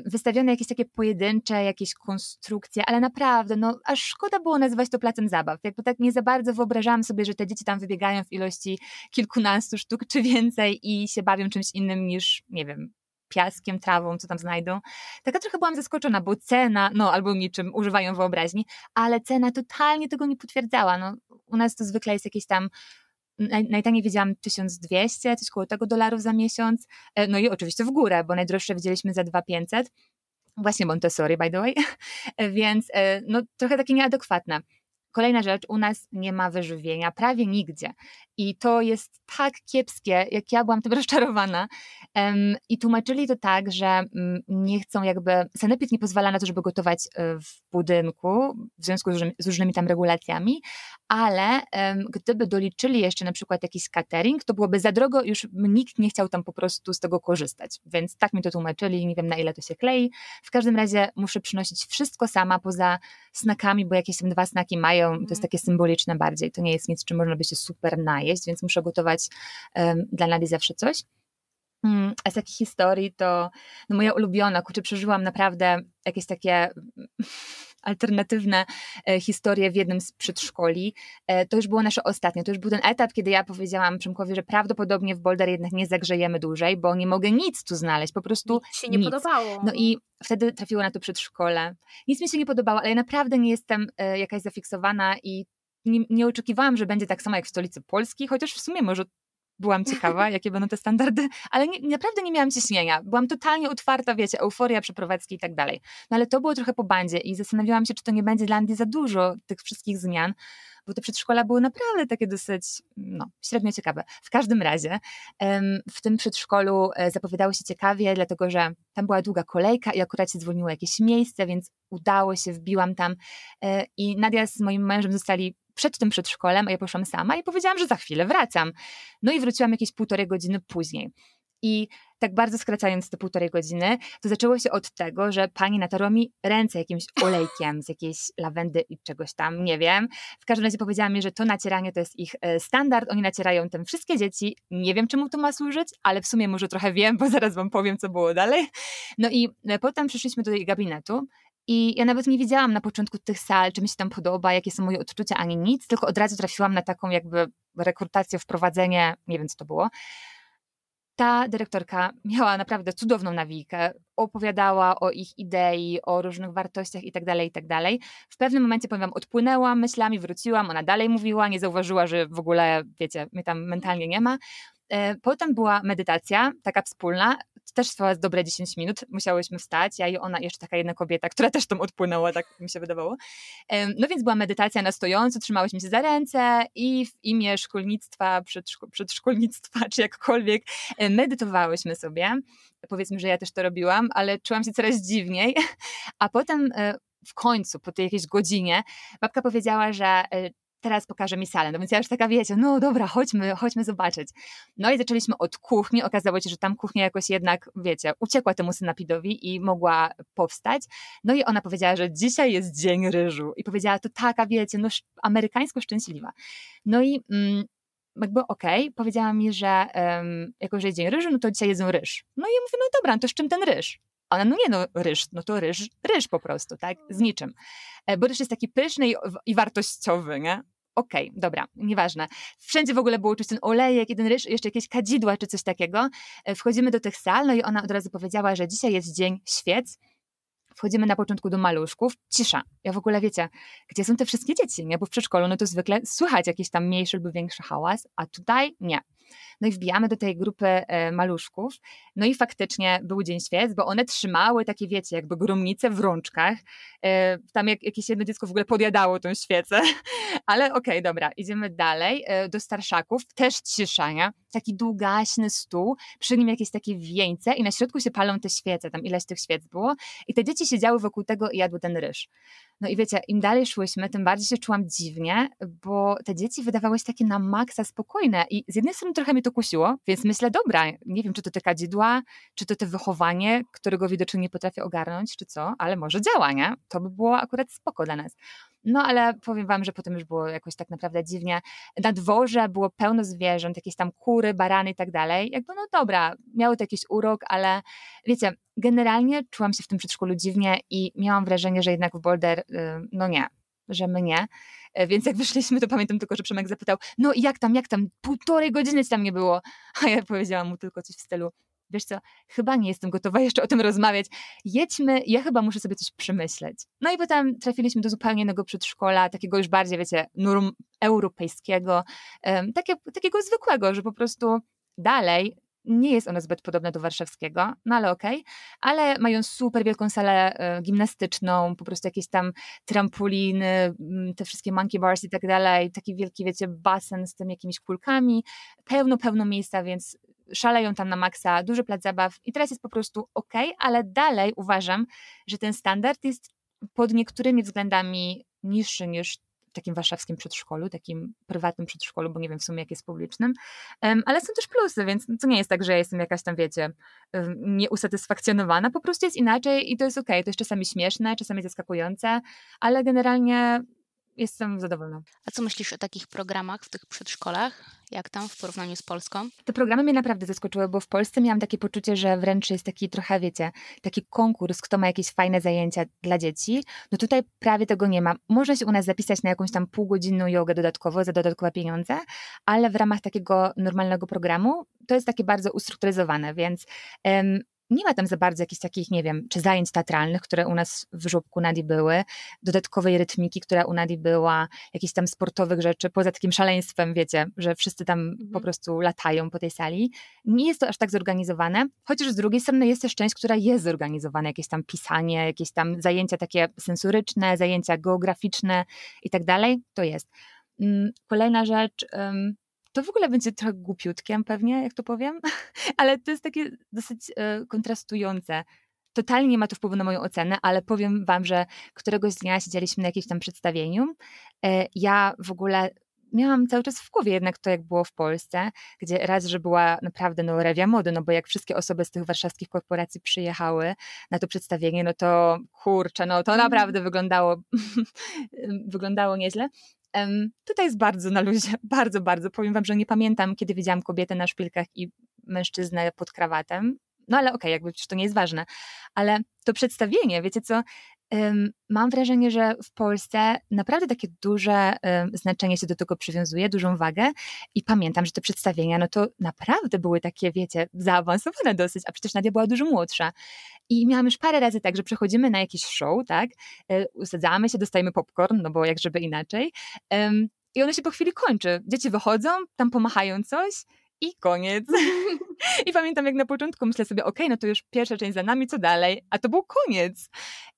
Wystawione jakieś takie pojedyncze, jakieś konstrukcje, ale naprawdę, no aż szkoda było nazywać to placem zabaw. Jakby tak nie za bardzo wyobrażałam sobie, że te dzieci tam wybiegają w ilości kilkunastu sztuk czy więcej i się bawią czymś innym niż, nie wiem, piaskiem, trawą, co tam znajdą. Taka trochę byłam zaskoczona, bo cena, no albo niczym używają wyobraźni, ale cena totalnie tego nie potwierdzała. No, u nas to zwykle jest jakieś tam najtaniej wiedziałam 1200, coś koło tego dolarów za miesiąc. E, no i oczywiście w górę, bo najdroższe widzieliśmy za 2500. Właśnie Montessori, by the way. Więc e, no, trochę takie nieadekwatne. Kolejna rzecz, u nas nie ma wyżywienia prawie nigdzie. I to jest tak kiepskie, jak ja byłam tym rozczarowana. I tłumaczyli to tak, że um, nie chcą jakby, sanepid nie pozwala na to, żeby gotować e, w budynku, w związku z, różnymi tam regulacjami, ale gdyby doliczyli jeszcze na przykład jakiś catering, to byłoby za drogo, już nikt nie chciał tam po prostu z tego korzystać. Więc tak mi to tłumaczyli, nie wiem na ile to się klei. W każdym razie muszę przynosić wszystko sama, poza snakami, bo jakieś tam dwa snaki mają, to jest mhm. takie symboliczne bardziej, to nie jest nic, czym można by się super najeść, więc muszę gotować um, dla Nadi zawsze coś. Mm, a z takich historii to no moja ulubiona, kurczę, przeżyłam naprawdę jakieś takie alternatywne e, historie w jednym z przedszkoli. E, to już było nasze ostatnie, to już był ten etap, kiedy ja powiedziałam Przemkowi, że prawdopodobnie w Boulder jednak nie zagrzejemy dłużej, bo nie mogę nic tu znaleźć, po prostu nic się nie nic. podobało. No i wtedy trafiło na to przedszkole. Nic mi się nie podobało, ale ja naprawdę nie jestem e, jakaś zafiksowana i nie, nie, oczekiwałam, że będzie tak samo jak w stolicy Polski, chociaż w sumie może byłam ciekawa, jakie będą te standardy, ale nie, naprawdę nie miałam ciśnienia. Byłam totalnie otwarta, wiecie, euforia, przeprowadzki i tak dalej. No ale to było trochę po bandzie i zastanawiałam się, czy to nie będzie dla Andy za dużo tych wszystkich zmian, bo te przedszkola były naprawdę takie dosyć, no, średnio ciekawe. W każdym razie w tym przedszkolu e, zapowiadało się ciekawie, dlatego że tam była długa kolejka i akurat się zwolniło jakieś miejsce, więc udało się, wbiłam tam e, i Nadia z moim mężem zostali przed tym przedszkolem, a ja poszłam sama i powiedziałam, że za chwilę wracam. No i wróciłam jakieś półtorej godziny później. I tak bardzo skracając te półtorej godziny, to zaczęło się od tego, że pani natarła mi ręce jakimś olejkiem z jakiejś lawendy i czegoś tam, nie wiem. W każdym razie powiedziała mi, że to nacieranie to jest ich e, standard, oni nacierają tym wszystkie dzieci. Nie wiem, czemu to ma służyć, ale w sumie może trochę wiem, bo zaraz wam powiem, co było dalej. No i e, potem przyszliśmy do jej gabinetu i ja nawet nie wiedziałam na początku tych sal, czy mi się tam podoba, jakie są moje odczucia, ani nic, tylko od razu trafiłam na taką jakby rekrutację, wprowadzenie, nie wiem co to było. Ta dyrektorka miała naprawdę cudowną nawijkę, opowiadała o ich idei, o różnych wartościach itd., tak itd. Tak w pewnym momencie, powiem wam, odpłynęłam myślami, wróciłam, ona dalej mówiła, nie zauważyła, że w ogóle, wiecie, mnie tam mentalnie nie ma. E, potem była medytacja, taka wspólna, też trwała dobre 10 minut, musiałyśmy wstać, ja i ona, jeszcze taka jedna kobieta, która też tam odpłynęła, tak mi się wydawało. No więc była medytacja na stojąco, trzymałyśmy się za ręce i w imię szkolnictwa, przedszko przedszkolnictwa, czy jakkolwiek, medytowałyśmy sobie. Powiedzmy, że ja też to robiłam, ale czułam się coraz dziwniej, a potem e, w końcu, po tej jakiejś godzinie, babka powiedziała, że e, teraz pokaże mi salę. No więc ja już taka, wiecie, no dobra, chodźmy, chodźmy zobaczyć. No i zaczęliśmy od kuchni. Okazało się, że tam kuchnia jakoś jednak, wiecie, uciekła temu synapidowi i mogła powstać. No i ona powiedziała, że dzisiaj jest dzień ryżu. I powiedziała to taka, wiecie, no amerykańsko szczęśliwa. No i mm, jakby okej, okay, powiedziała mi, że um, jako, że jest dzień ryżu, no to dzisiaj jedzą ryż. No i ja mówię, no dobra, to z czym ten ryż? Ona, no nie no, ryż, no to ryż, ryż po prostu, tak, z niczym. E, bo ryż jest taki pyszny i, i wartościowy, nie? Okej, okay, dobra, nieważne. Wszędzie w ogóle było czuć ten olejek, jeden ryż, jeszcze jakieś kadzidła czy coś takiego. E, wchodzimy do tych sal, no i ona od razu powiedziała, że dzisiaj jest dzień świec. Wchodzimy na początku do maluszków, cisza, Ja w ogóle, wiecie, gdzie są te wszystkie dzieci, nie? Bo w przedszkolu, no to zwykle słychać jakiś tam mniejszy lub większy hałas, a tutaj nie. No i wbijamy do tej grupy e, maluszków. No i faktycznie był Dzień Świec, bo one trzymały takie, wiecie, jakby gromnice w rączkach. E, tam jak, jakieś jedno dziecko w ogóle podjadało tą świecę. Ale okej, okay, dobra, idziemy dalej e, do starszaków. Też cisza, nie? Taki długaśny stół, przy nim jakieś takie wieńce i na środku się palą te świece, tam ileś tych świec było. I te dzieci siedziały wokół tego i jadły ten ryż. No i wiecie, im dalej szłyśmy, tym bardziej się czułam dziwnie, bo te dzieci wydawały się takie na maksa spokojne i z jednej strony trochę mnie to kusiło, więc myślę, dobra, nie wiem, czy to te kadzidła, czy to te wychowanie, którego widocznie nie potrafię ogarnąć, czy co, ale może działa, nie? To by było akurat spoko dla nas. No ale powiem wam, że potem już było jakoś tak naprawdę dziwnie. Na dworze było pełno zwierząt, jakieś tam kury, barany i tak dalej. Jakby no dobra, miały to jakiś urok, ale wiecie, generalnie czułam się w tym przedszkolu dziwnie i miałam wrażenie, że jednak w Boulder, y, no nie, że my nie. E, więc jak wyszliśmy, to pamiętam tylko, że Przemek zapytał, no jak tam, jak tam, półtorej godziny tam nie było. A ja powiedziałam mu tylko coś w stylu, wiesz co, chyba nie jestem gotowa jeszcze o tym rozmawiać. Jedźmy, ja chyba muszę sobie coś przemyśleć. No i potem trafiliśmy do zupełnie innego przedszkola, takiego już bardziej, wiecie, norm europejskiego, um, takie, takiego zwykłego, że po prostu dalej nie jest ono zbyt podobne do warszawskiego, no ale okej, okay. ale mają super wielką salę e, gimnastyczną, po prostu jakieś tam trampoliny, te wszystkie monkey bars i tak dalej, taki wielki, wiecie, basen z tym jakimiś kulkami, pełno, pełno miejsca, więc szaleją tam na maksa, duży plac zabaw i teraz jest po prostu ok, ale dalej uważam, że ten standard jest pod niektórymi względami niższy niż w takim warszawskim przedszkolu, takim prywatnym przedszkolu, bo nie wiem w sumie jak jest publicznym, ale są też plusy, więc to nie jest tak, że ja jestem jakaś tam, wiecie, nieusatysfakcjonowana, po prostu jest inaczej i to jest ok, to jest czasami śmieszne, czasami zaskakujące, ale generalnie jestem zadowolona. A co myślisz o takich programach w tych przedszkolach? Jak tam w porównaniu z Polską? Te programy mnie naprawdę zaskoczyły, bo w Polsce miałam takie poczucie, że wręcz jest taki trochę, wiecie, taki konkurs, kto ma jakieś fajne zajęcia dla dzieci. No tutaj prawie tego nie ma. Można się u nas zapisać na jakąś tam półgodzinną jogę dodatkowo za dodatkowe pieniądze, ale w ramach takiego normalnego programu to jest takie bardzo ustrukturyzowane, więc um, nie ma tam za bardzo jakichś takich, nie wiem, czy zajęć teatralnych, które u nas w żłobku Nadi były, dodatkowej rytmiki, która u Nadi była, jakichś tam sportowych rzeczy, poza takim szaleństwem, wiecie, że wszyscy tam mhm. po prostu latają po tej sali. Nie jest to aż tak zorganizowane, chociaż z drugiej strony jest też część, która jest zorganizowana, jakieś tam pisanie, jakieś tam zajęcia takie sensoryczne, zajęcia geograficzne i tak dalej, to jest. Mm, kolejna rzecz, to w ogóle będzie trochę głupiutkiem pewnie, jak to powiem, ale to jest takie dosyć e, kontrastujące. Totalnie nie ma to wpływu na moją ocenę, ale powiem wam, że któregoś dnia siedzieliśmy na jakimś tam przedstawieniu. E, ja w ogóle miałam cały czas w głowie jednak to, jak było w Polsce, gdzie raz, że była naprawdę no, rewia mody, no bo jak wszystkie osoby z tych warszawskich korporacji przyjechały na to przedstawienie, no to kurczę, no to mhm. naprawdę wyglądało, wyglądało nieźle. Tutaj jest bardzo na luzie, bardzo, bardzo. Powiem wam, że nie pamiętam, kiedy widziałam kobietę na szpilkach i mężczyznę pod krawatem. No ale okej, okay, jakby przecież to nie jest ważne. Ale to przedstawienie, wiecie co, mam wrażenie, że w Polsce naprawdę takie duże znaczenie się do tego przywiązuje, dużą wagę i pamiętam, że te przedstawienia, no to naprawdę były takie, wiecie, zaawansowane dosyć, a przecież Nadia była dużo młodsza. I miałam już parę razy tak, że przechodzimy na jakiś show, tak, e, usadzamy się, dostajemy popcorn, no bo jak żeby inaczej, i ono się po chwili kończy. Dzieci wychodzą, tam pomachają coś i koniec. I pamiętam, jak na początku myślę sobie, okej, okay, no to już pierwsza część za nami, co dalej? A to był koniec.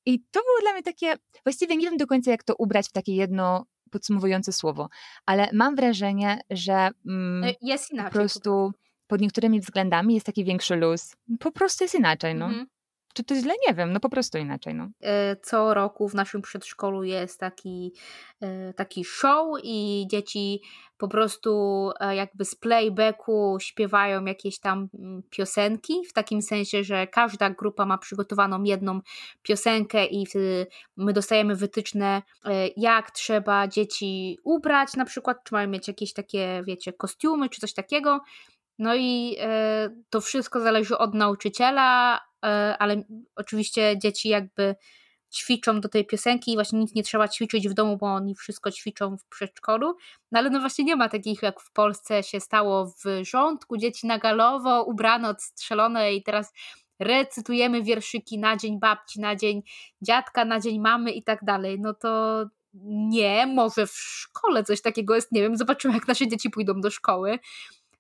I to było dla mnie takie, właściwie nie wiem do końca, jak to ubrać w takie jedno podsumowujące słowo, ale mam wrażenie, że mm, e, jest inaczej. Po prostu pod niektórymi względami jest taki większy luz. Po prostu jest inaczej, no. Mhm. Czy to źle? Nie wiem, no po prostu inaczej. No. E, co roku w naszym przedszkolu jest taki, e, taki show i dzieci po prostu e, jakby z playbacku śpiewają jakieś tam mm, piosenki, w takim sensie, że każda grupa ma przygotowaną jedną piosenkę i my dostajemy wytyczne, jak trzeba dzieci ubrać na przykład, czy mają mieć jakieś takie, wiecie, kostiumy, czy coś takiego. No i to wszystko zależy od nauczyciela, E, ale oczywiście dzieci jakby ćwiczą do tej piosenki i właśnie nic nie trzeba ćwiczyć w domu, bo oni wszystko ćwiczą w przedszkolu. No ale no właśnie nie ma takich jak w Polsce się stało w rządku, dzieci na galowo, ubrane, odstrzelone i teraz recytujemy wierszyki na dzień babci, na dzień dziadka, na dzień mamy i tak dalej. No to nie, może w szkole coś takiego jest, nie wiem, zobaczymy jak nasze dzieci pójdą do szkoły,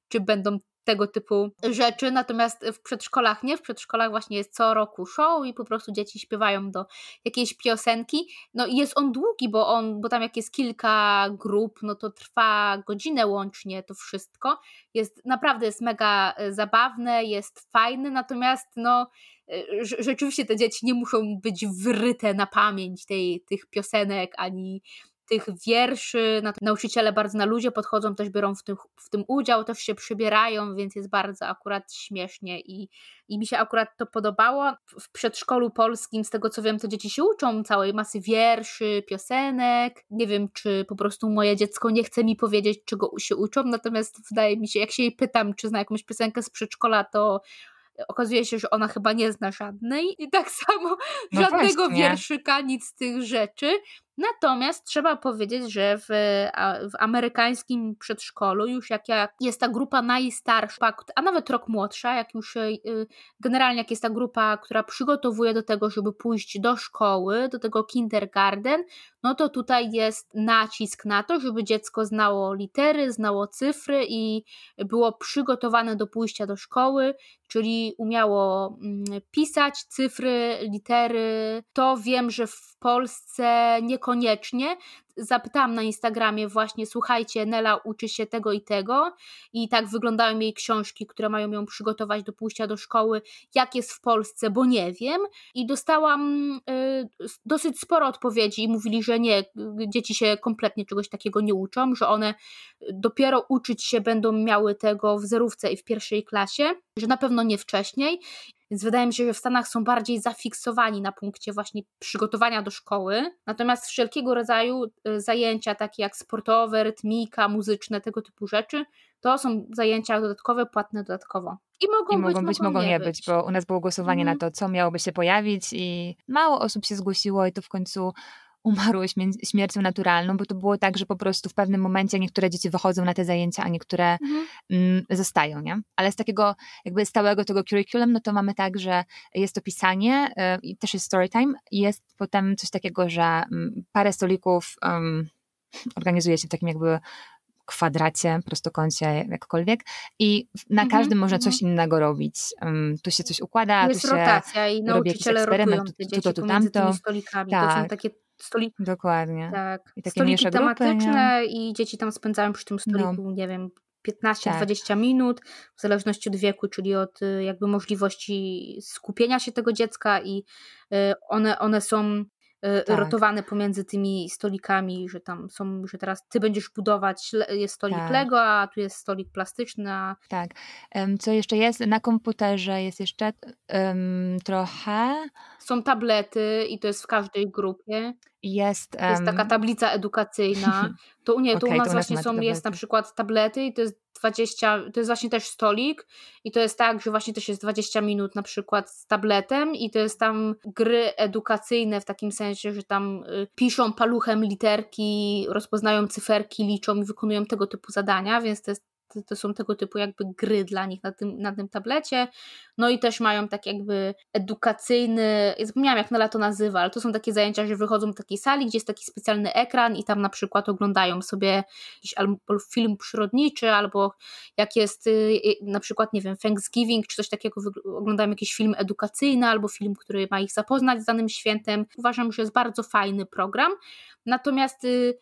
czy będą tego typu rzeczy, natomiast w przedszkolach nie, w przedszkolach właśnie jest co roku show i po prostu dzieci śpiewają do jakiejś piosenki, no i jest on długi, bo on, bo tam jak jest kilka grup, no to trwa godzinę łącznie to wszystko, jest naprawdę jest mega e, zabawne, jest fajny, natomiast no e, rzeczywiście te dzieci nie muszą być wryte na pamięć tej, tych piosenek, ani tych wierszy. Nauczyciele bardzo na ludzie podchodzą, też biorą w tym, w tym udział, też się przybierają, więc jest bardzo akurat śmiesznie i, i mi się akurat to podobało. W przedszkolu polskim, z tego co wiem, to dzieci się uczą całej masy wierszy, piosenek. Nie wiem, czy po prostu moje dziecko nie chce mi powiedzieć, czego się uczą, natomiast wydaje mi się, jak się jej pytam, czy zna jakąś piosenkę z przedszkola, to okazuje się, że ona chyba nie zna żadnej i tak samo no żadnego właśnie. wierszyka, nic z tych rzeczy. Natomiast trzeba powiedzieć, że w, w amerykańskim przedszkolu, już jak jest ta grupa najstarsza, a nawet rok młodsza, jak już y, generalnie jak jest ta grupa, która przygotowuje do tego, żeby pójść do szkoły, do tego kindergarten, no to tutaj jest nacisk na to, żeby dziecko znało litery, znało cyfry i było przygotowane do pójścia do szkoły, czyli umiało mm, pisać cyfry, litery. To wiem, że w Polsce niekoniecznie, zapytałam na Instagramie właśnie, słuchajcie, Nela uczy się tego i tego. I tak wyglądają jej książki, które mają ją przygotować do pójścia do szkoły, jak jest w Polsce, bo nie wiem. I dostałam y, dosyć sporo odpowiedzi i mówili, że nie, dzieci się kompletnie czegoś takiego nie uczą, że one dopiero uczyć się będą miały tego w zerówce i w pierwszej klasie, że na pewno nie wcześniej więc wydaje mi się, że w Stanach są bardziej zafiksowani na punkcie właśnie przygotowania do szkoły. Natomiast wszelkiego rodzaju y, zajęcia, takie jak sportowe, rytmika, muzyczne, tego typu rzeczy, to są zajęcia dodatkowe, płatne dodatkowo. I mogą, I mogą być, być, mogą nie być. być. bo u nas było głosowanie mm. na to, co miałoby się pojawić i mało osób się zgłosiło i to w końcu umarło śmiercią naturalną, bo to było tak, że po prostu w pewnym momencie niektóre dzieci wychodzą na te zajęcia, a niektóre mhm. mm, zostają, nie? Ale z takiego jakby stałego tego curriculum, no to mamy tak, że jest to pisanie y, i też jest story time i jest potem coś takiego, że mm, parę stolików um, organizuje się w takim jakby kwadracie, prostokącie, jakkolwiek i na mhm, każdym można coś mhm. innego robić. Um, tu się coś układa, jest tu się rotacja i nauczyciele rotują te tu, to, tu, tamto. tymi stolikami. Tak. To są tak. takie stoliki. Dokładnie. Tak. I takie stoliki tematyczne grupy, i dzieci tam spędzają przy tym stoliku, no. nie wiem, 15-20 tak. minut, w zależności od wieku, czyli od y, jakby możliwości skupienia się tego dziecka i y, one, one są y, tak. rotowane pomiędzy tymi stolikami, że tam są, że teraz ty będziesz budować, jest stolik tak. Lego, a tu jest stolik plastyczny. A... Tak. Co jeszcze jest? Na komputerze jest jeszcze um, trochę. Są tablety i to jest w każdej grupie. Jest, um... jest taka tablica edukacyjna. To, nie, to okay, u nas właśnie są, jest na przykład tablety i to jest 20, to jest właśnie też stolik i to jest tak, że właśnie też jest 20 minut na przykład z tabletem i to jest tam gry edukacyjne w takim sensie, że tam y, piszą paluchem literki, rozpoznają cyferki, liczą i wykonują tego typu zadania, więc to jest to są tego typu jakby gry dla nich na tym, na tym tablecie. No i też mają tak jakby edukacyjny, ja zapomniałam jak Nela to nazywa, ale to są takie zajęcia, że wychodzą do takiej sali, gdzie jest taki specjalny ekran i tam na przykład oglądają sobie jakiś albo film przyrodniczy, albo jak jest y, y, na przykład, nie wiem, Thanksgiving czy coś takiego, oglądają jakiś film edukacyjny albo film, który ma ich zapoznać z danym świętem. Uważam, że jest bardzo fajny program. Natomiast y,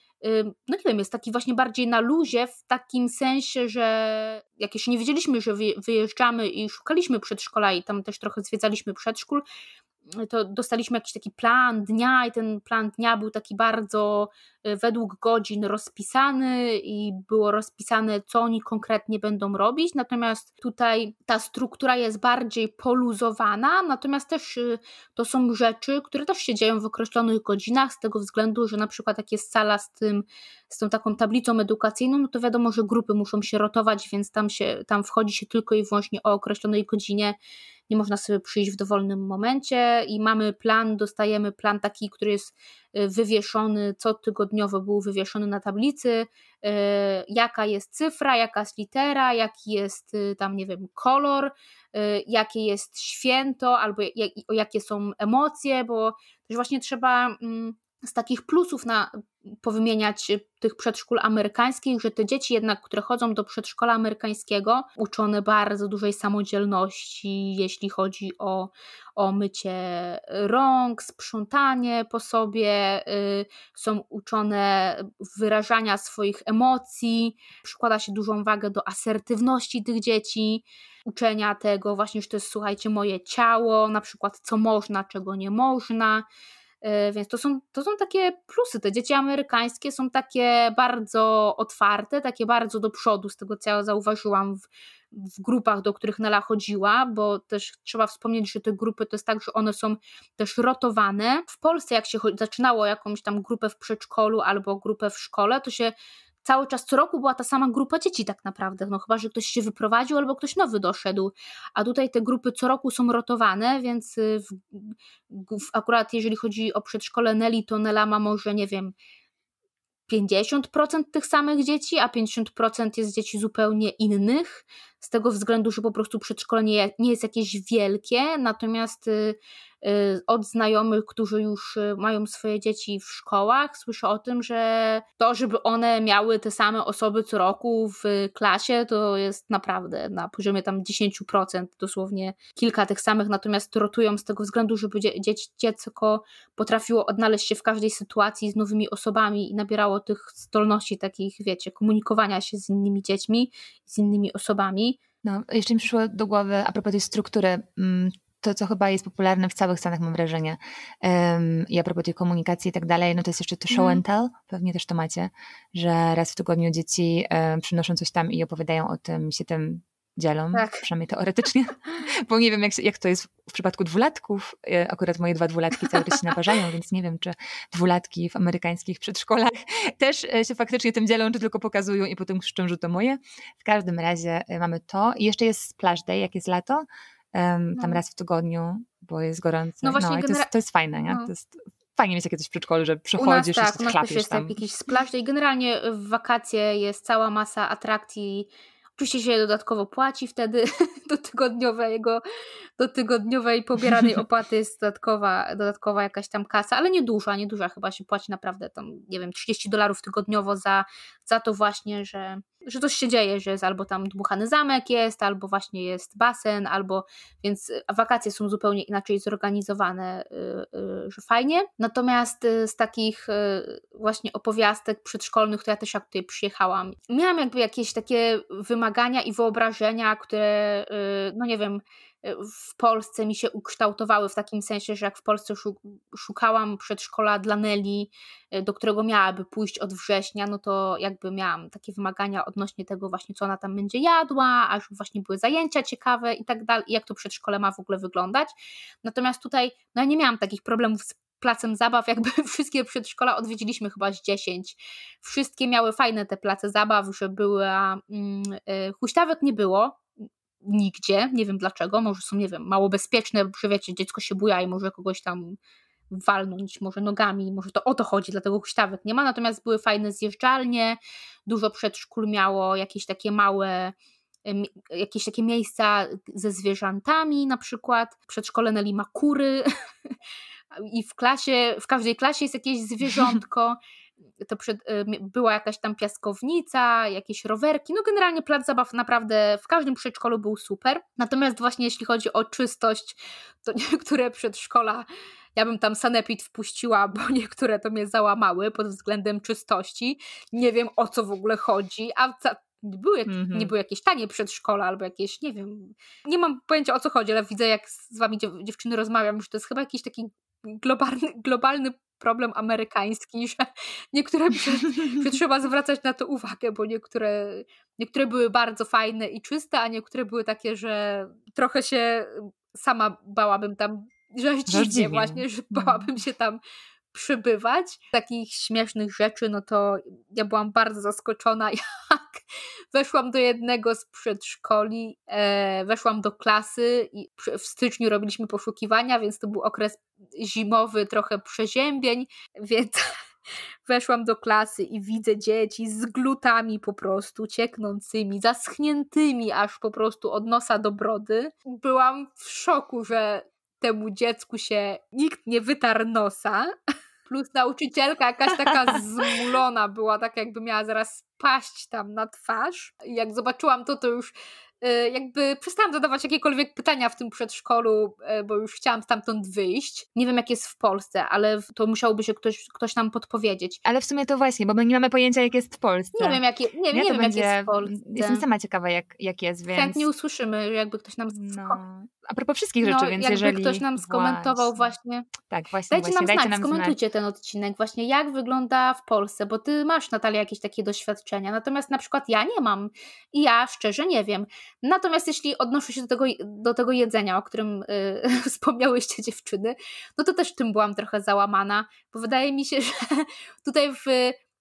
no nie wiem, jest taki właśnie bardziej na luzie, w takim sensie, że jak jeszcze nie wiedzieliśmy, że wyjeżdżamy i szukaliśmy przedszkola i tam też trochę zwiedzaliśmy przedszkól, to dostaliśmy jakiś taki plan dnia i ten plan dnia był taki bardzo y, według godzin rozpisany i było rozpisane, co oni konkretnie będą robić. Natomiast tutaj ta struktura jest bardziej poluzowana, natomiast też y, to są rzeczy, które też się dzieją w określonych godzinach, z tego względu, że na przykład jak jest sala z tym, z tą taką tablicą edukacyjną, no to wiadomo, że grupy muszą się rotować, więc tam się tam wchodzi się tylko i wyłącznie o określonej godzinie nie można sobie przyjść w dowolnym momencie i mamy plan, dostajemy plan taki, który jest y, wywieszony, co tygodniowo był wywieszony na tablicy, y, jaka jest cyfra, jaka jest litera, jaki jest y, tam, nie wiem, kolor, jakie jest święto, albo jakie są emocje, bo też właśnie trzeba mm, z takich plusów na, powymieniać tych przedszkól amerykańskich, że te dzieci jednak, które chodzą do przedszkola amerykańskiego, uczone bardzo dużej samodzielności, jeśli chodzi o, o mycie rąk, sprzątanie po sobie, y, są uczone wyrażania swoich emocji, przykłada się dużą wagę do asertywności tych dzieci, uczenia tego właśnie, że to jest słuchajcie moje ciało, na przykład co można, czego nie można, więc to są, to są takie plusy. Te dzieci amerykańskie są takie bardzo otwarte, takie bardzo do przodu, z tego co ja zauważyłam w, w grupach, do których Nela chodziła, bo też trzeba wspomnieć, że te grupy to jest tak, że one są też rotowane. W Polsce, jak się zaczynało jakąś tam grupę w przedszkolu albo grupę w szkole, to się cały czas co roku była ta sama grupa dzieci tak naprawdę, no chyba, że ktoś się wyprowadził albo ktoś nowy doszedł, a tutaj te grupy co roku są rotowane, więc y, w, w, akurat jeżeli chodzi o przedszkole Nelly, to Nela ma może, nie wiem, 50% tych samych dzieci, a 50% jest dzieci zupełnie innych, z tego względu, że po prostu przedszkole nie, nie jest jakieś wielkie, natomiast y, y, od znajomych, którzy już y, mają swoje dzieci w szkołach, słyszę o tym, że to, żeby one miały te same osoby co roku w klasie, to jest naprawdę na poziomie tam 10%, dosłownie kilka tych samych, natomiast rotują z tego względu, żeby dziecko potrafiło odnaleźć się w każdej sytuacji z nowymi osobami i nabierało tych zdolności takich, wiecie, komunikowania się z innymi dziećmi, z innymi osobami. No, jeszcze mi przyszło do głowy a propos tej struktury, mm, to co chyba jest popularne w całych Stanach mam wrażenie um, i a propos tej komunikacji i tak dalej, no to jest jeszcze to show mm. and tell, pewnie też to macie, że raz w tygodniu dzieci um, przynoszą coś tam i opowiadają o tym, się tym dzielą, tak. przynajmniej teoretycznie, bo nie wiem jak, jak to jest w przypadku dwulatków. E, akurat moje dwa dwulatki cały czas się naparzają, więc nie wiem, czy dwulatki w amerykańskich przedszkolach też e, się faktycznie tym dzielą, czy tylko pokazują i potem krzyczą, że to moje. W każdym razie e, mamy to. I jeszcze jest splash day, jak jest lato, um, tam no. raz w tygodniu, bo jest gorąco. No właśnie, no, genera- to, jest, to jest fajne, nie? No. To jest fajnie mieć takie coś w przedszkolu, że przychodzisz u nas, tak, i u nas też jest tam. jakiś splash day. Generalnie w wakacje jest cała masa atrakcji Oczywiście się dodatkowo płaci wtedy do tygodniowego, do tygodniowej pobieranej opłaty jest dodatkowa, dodatkowa jakaś tam kasa, ale nie duża, nie duża, chyba się płaci naprawdę tam, nie wiem, 30 dolarów tygodniowo za, za to właśnie, że, że coś się dzieje, że jest albo tam dmuchany zamek jest, albo właśnie jest basen, albo więc wakacje są zupełnie inaczej zorganizowane, y, y, że fajnie. Natomiast y, z takich właśnie opowiastek przedszkolnych, to ja też jak tutaj przyjechałam, miałam jakby jakieś takie wymagania i wyobrażenia, które, no nie wiem, w Polsce mi się ukształtowały w takim sensie, że jak w Polsce szukałam przedszkola dla Nelly, e, do którego miałaby pójść od września, no to jakby miałam takie wymagania odnośnie tego właśnie, co ona tam będzie jadła, a żeby właśnie były zajęcia ciekawe i tak dalej, jak to przedszkole ma w ogóle wyglądać. Natomiast tutaj no ja nie miałam takich problemów z placem zabaw, jakby wszystkie przedszkola odwiedziliśmy chyba z 10. Wszystkie miały fajne te place zabaw, że była, mm, e, huśtawek nie było, nigdzie, nie wiem dlaczego, może są, nie wiem, mało bezpieczne, że wiecie, dziecko się buja i może kogoś tam walnąć, może nogami, może to o to chodzi, dlatego huśtawek nie ma, natomiast były fajne zjeżdżalnie, dużo przedszkól miało jakieś takie małe jakieś takie miejsca ze zwierzętami, na przykład. Przedszkole Neli ma kury i w klasie, w każdej klasie jest jakieś zwierzątko, to przed, y, była jakaś tam piaskownica, jakieś rowerki, no generalnie plac zabaw naprawdę w każdym przedszkolu był super, natomiast właśnie jeśli chodzi o czystość, to niektóre przedszkola ja bym tam sanepid wpuściła, bo niektóre to mnie załamały pod względem czystości. Nie wiem o co w ogóle chodzi, a nie były, mm -hmm. nie były jakieś tanie przedszkola albo jakieś, nie wiem, nie mam pojęcia o co chodzi, ale widzę jak z wami dziewczyny rozmawiam, że to jest chyba jakiś taki globalny, globalny problem amerykański, że niektóre że, że trzeba zwracać na to uwagę, bo niektóre, niektóre były bardzo fajne i czyste, a niektóre były takie, że trochę się sama bałabym tam, że dziwnie właśnie, że mhm. bałabym się tam przybywać. Takich śmiesznych rzeczy, no to ja byłam bardzo zaskoczona, jak weszłam do jednego z przedszkoli, e, weszłam do klasy i w styczniu robiliśmy poszukiwania, więc to był okres zimowy, trochę przeziębień, więc weszłam do klasy i widzę dzieci z glutami po prostu cieknącymi, zaschniętymi aż po prostu od nosa do brody. Byłam w szoku, że temu dziecku się nikt nie wytarł nosa. Plus nauczycielka jakaś taka zmulona była, tak jakby miała zaraz paść tam na twarz. I jak zobaczyłam to, to już Y, jakby przestałam zadawać jakiekolwiek pytania w tym przedszkolu, y, bo już chciałam stamtąd wyjść. Nie wiem, jak jest w Polsce, ale to musiałby się ktoś, ktoś nam podpowiedzieć. Ale w sumie to właśnie, bo my nie mamy pojęcia, jak jest w Polsce. Nie wiem, jak, je, nie, nie, nie wiem, będzie, jak jest w Polsce. Jestem sama ciekawa, jak, jak jest, więc... Chętnie usłyszymy, jakby ktoś nam... No. A propos wszystkich rzeczy, no, więc jakby jeżeli... ktoś nam skomentował właśnie... właśnie... Tak, właśnie, Dajcie właśnie, nam dajcie znać, nam skomentujcie znać. ten odcinek, właśnie jak wygląda w Polsce, bo ty masz, Natalia, jakieś takie doświadczenia, natomiast na przykład ja nie mam i ja szczerze nie wiem. Natomiast jeśli odnoszę się do tego, do tego jedzenia, o którym y, wspomniałyście dziewczyny, no to też tym byłam trochę załamana, bo wydaje mi się, że tutaj w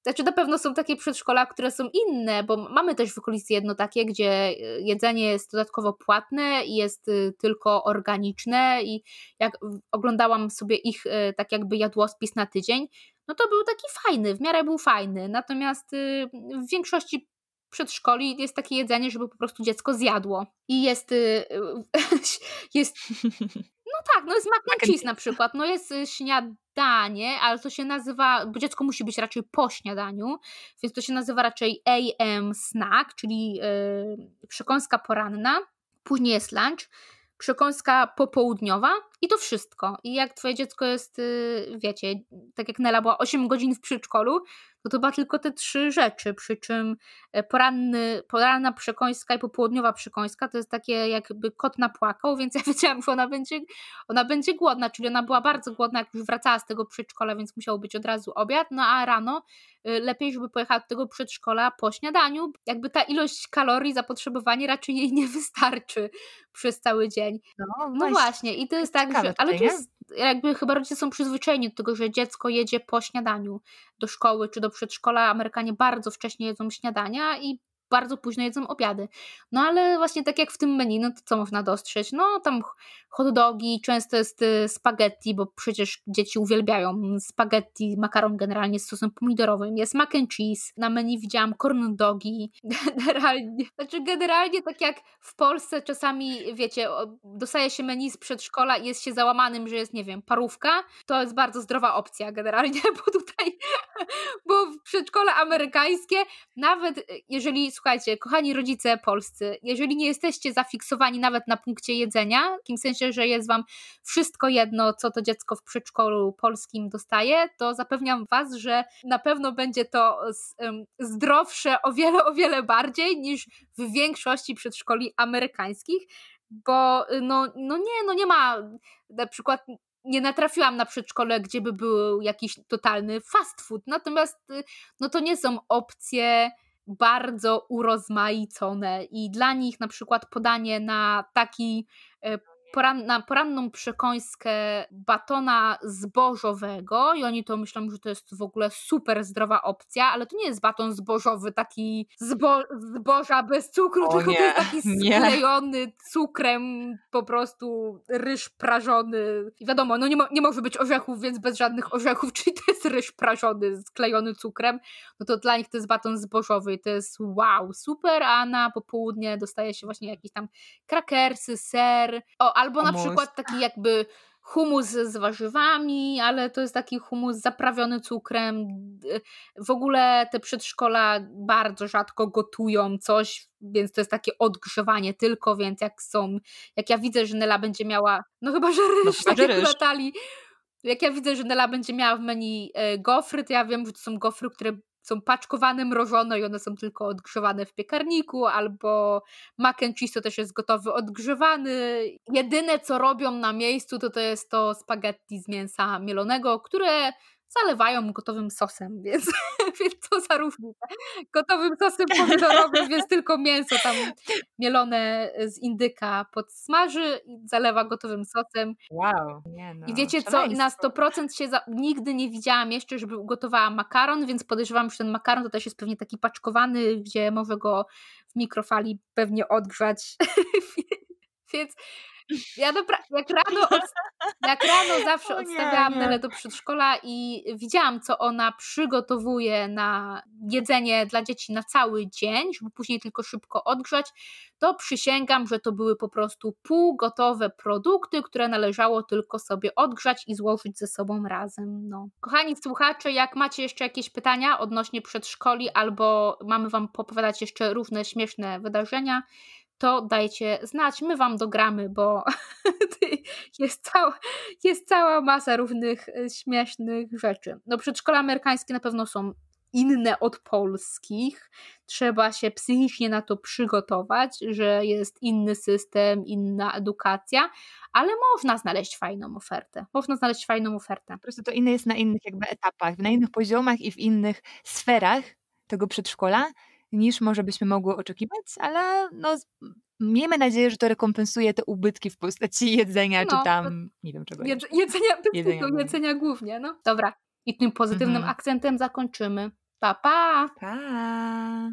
znaczy na pewno są takie przedszkola, które są inne, bo mamy też w okolicy jedno takie, gdzie y, jedzenie jest dodatkowo płatne i jest y, tylko organiczne i jak oglądałam sobie ich y, tak jakby jadłospis na tydzień, no to był taki fajny, w miarę był fajny, natomiast w większości przedszkoli jest takie jedzenie, żeby po prostu dziecko zjadło. I jest, jest no tak, no jest mac and cheese na przykład, no jest śniadanie, śniadanie, ale to się nazywa, bo dziecko musi być raczej po śniadaniu, więc to się nazywa raczej AM snack, czyli yy, przekąska poranna, później jest lunch, przekąska popołudniowa i to wszystko. I jak twoje dziecko jest, yy, wiecie, tak jak Nela była 8 godzin w przedszkolu, to chyba tylko te trzy rzeczy, przy czym e, poranny, poranna przekąska i popołudniowa przekąska to jest takie jakby kot napłakał, więc ja wiedziałam, że ona będzie, ona będzie głodna, czyli ona była bardzo głodna, jak już wracała z tego przedszkola, więc musiał być od razu obiad, no a rano y, lepiej, żeby pojechała do tego przedszkola po śniadaniu, jakby ta ilość kalorii, zapotrzebowanie raczej jej nie wystarczy przez cały dzień. No, no właśnie, i to jest tak, że, ale to jest jakby chyba rodzice są przyzwyczajeni do tego, że dziecko jedzie po śniadaniu do szkoły czy do przedszkola. Amerykanie bardzo wcześnie jedzą śniadania i bardzo późno jedzą obiady. No ale właśnie tak jak w tym menu, no to co można dostrzec? No tam hot dogi, często jest y, spaghetti, bo przecież dzieci uwielbiają spaghetti, makaron generalnie z sosem pomidorowym, jest mac and cheese, na menu widziałam corn dogi, generalnie, znaczy generalnie tak jak w Polsce czasami, wiecie, dostaje się menu z przedszkola i jest się załamanym, że jest, nie wiem, parówka, to jest bardzo zdrowa opcja generalnie, bo tutaj, bo w przedszkole amerykańskie, nawet y, jeżeli słuchajcie, kochani rodzice polscy, jeżeli nie jesteście zafiksowani nawet na punkcie jedzenia, w tym sensie, że jest wam wszystko jedno, co to dziecko w przedszkolu polskim dostaje, to zapewniam was, że na pewno będzie to zdrowsze o wiele, o wiele bardziej niż w większości przedszkoli amerykańskich, bo no, no nie, no nie ma na przykład nie natrafiłam na przedszkole, gdzie by był jakiś totalny fast food. Natomiast no to nie są opcje bardzo urozmaicone i dla nich na przykład podanie na taki e, poran, na poranną przekąskę batona zbożowego i oni to myślą, że to jest w ogóle super zdrowa opcja, ale to nie jest baton zbożowy, taki zbo, zboża bez cukru, o tylko nie, to jest taki sklejony nie. cukrem po prostu ryż prażony. I wiadomo, no nie, mo, nie może być orzechów, więc bez żadnych orzechów, czyli to jest ryż prażony, sklejony cukrem, no to dla nich to jest baton zbożowy i to jest wow, super, a na popołudnie dostaje się właśnie jakieś tam krakersy, ser, o, albo na przykład taki jakby humus z warzywami, ale to jest taki humus zaprawiony cukrem. W ogóle te przedszkola bardzo rzadko gotują coś, więc to jest takie odgrzewanie tylko, więc jak są, jak ja widzę, że Nela będzie miała, no chyba, że ryż, no, tak jak. Natalii, jak ja widzę, że Nela będzie miała w menu e, gofry, to ja wiem, że to są gofry, które są paczkowane, mrożone i one są tylko odgrzewane w piekarniku, albo mac and cheese to też jest gotowy, odgrzewany. Jedyne co robią na miejscu to to jest to spaghetti z mięsa mielonego, które zalewają gotowym sosem, więc, więc co za różnica. Gotowym sosem pomidorowym, więc tylko mięso tam mielone z indyka podsmaży i zalewa gotowym sosem. Wow. Nie no, I wiecie co, na 100% się za... nigdy nie widziałam jeszcze, żeby ugotowała makaron, więc podejrzewam, że ten makaron to też jest pewnie taki paczkowany, gdzie może go w mikrofali pewnie odgrzać. więc ja dobra, jak rano, od, jak rano zawsze o nie, odstawiałam nie. Nelę do przedszkola i widziałam, co ona przygotowuje na jedzenie dla dzieci na cały dzień, żeby później tylko szybko odgrzać, to przysięgam, że to były po prostu półgotowe produkty, które należało tylko sobie odgrzać i złożyć ze sobą razem. No. Kochani słuchacze, jak macie jeszcze jakieś pytania odnośnie przedszkoli albo mamy Wam popowiadać jeszcze różne śmieszne wydarzenia, to dajcie znać, my wam dogramy, bo jest cała, jest cała masa różnych e, śmiesznych rzeczy. No przedszkola amerykańskie na pewno są inne od polskich. Trzeba się psychicznie na to przygotować, że jest inny system, inna edukacja, ale można znaleźć fajną ofertę. Można znaleźć fajną ofertę. Po prostu to inne jest na innych jakby etapach, na innych poziomach i w innych sferach tego przedszkola niż może byśmy mogły oczekiwać, ale no, miejmy nadzieję, że to rekompensuje te ubytki w postaci jedzenia, no, czy tam, nie wiem czego. Jedz, jedzenia, jedzenia, jedzenia głównie, no. Dobra. I tym pozytywnym mhm. akcentem zakończymy. Pa, pa! Pa!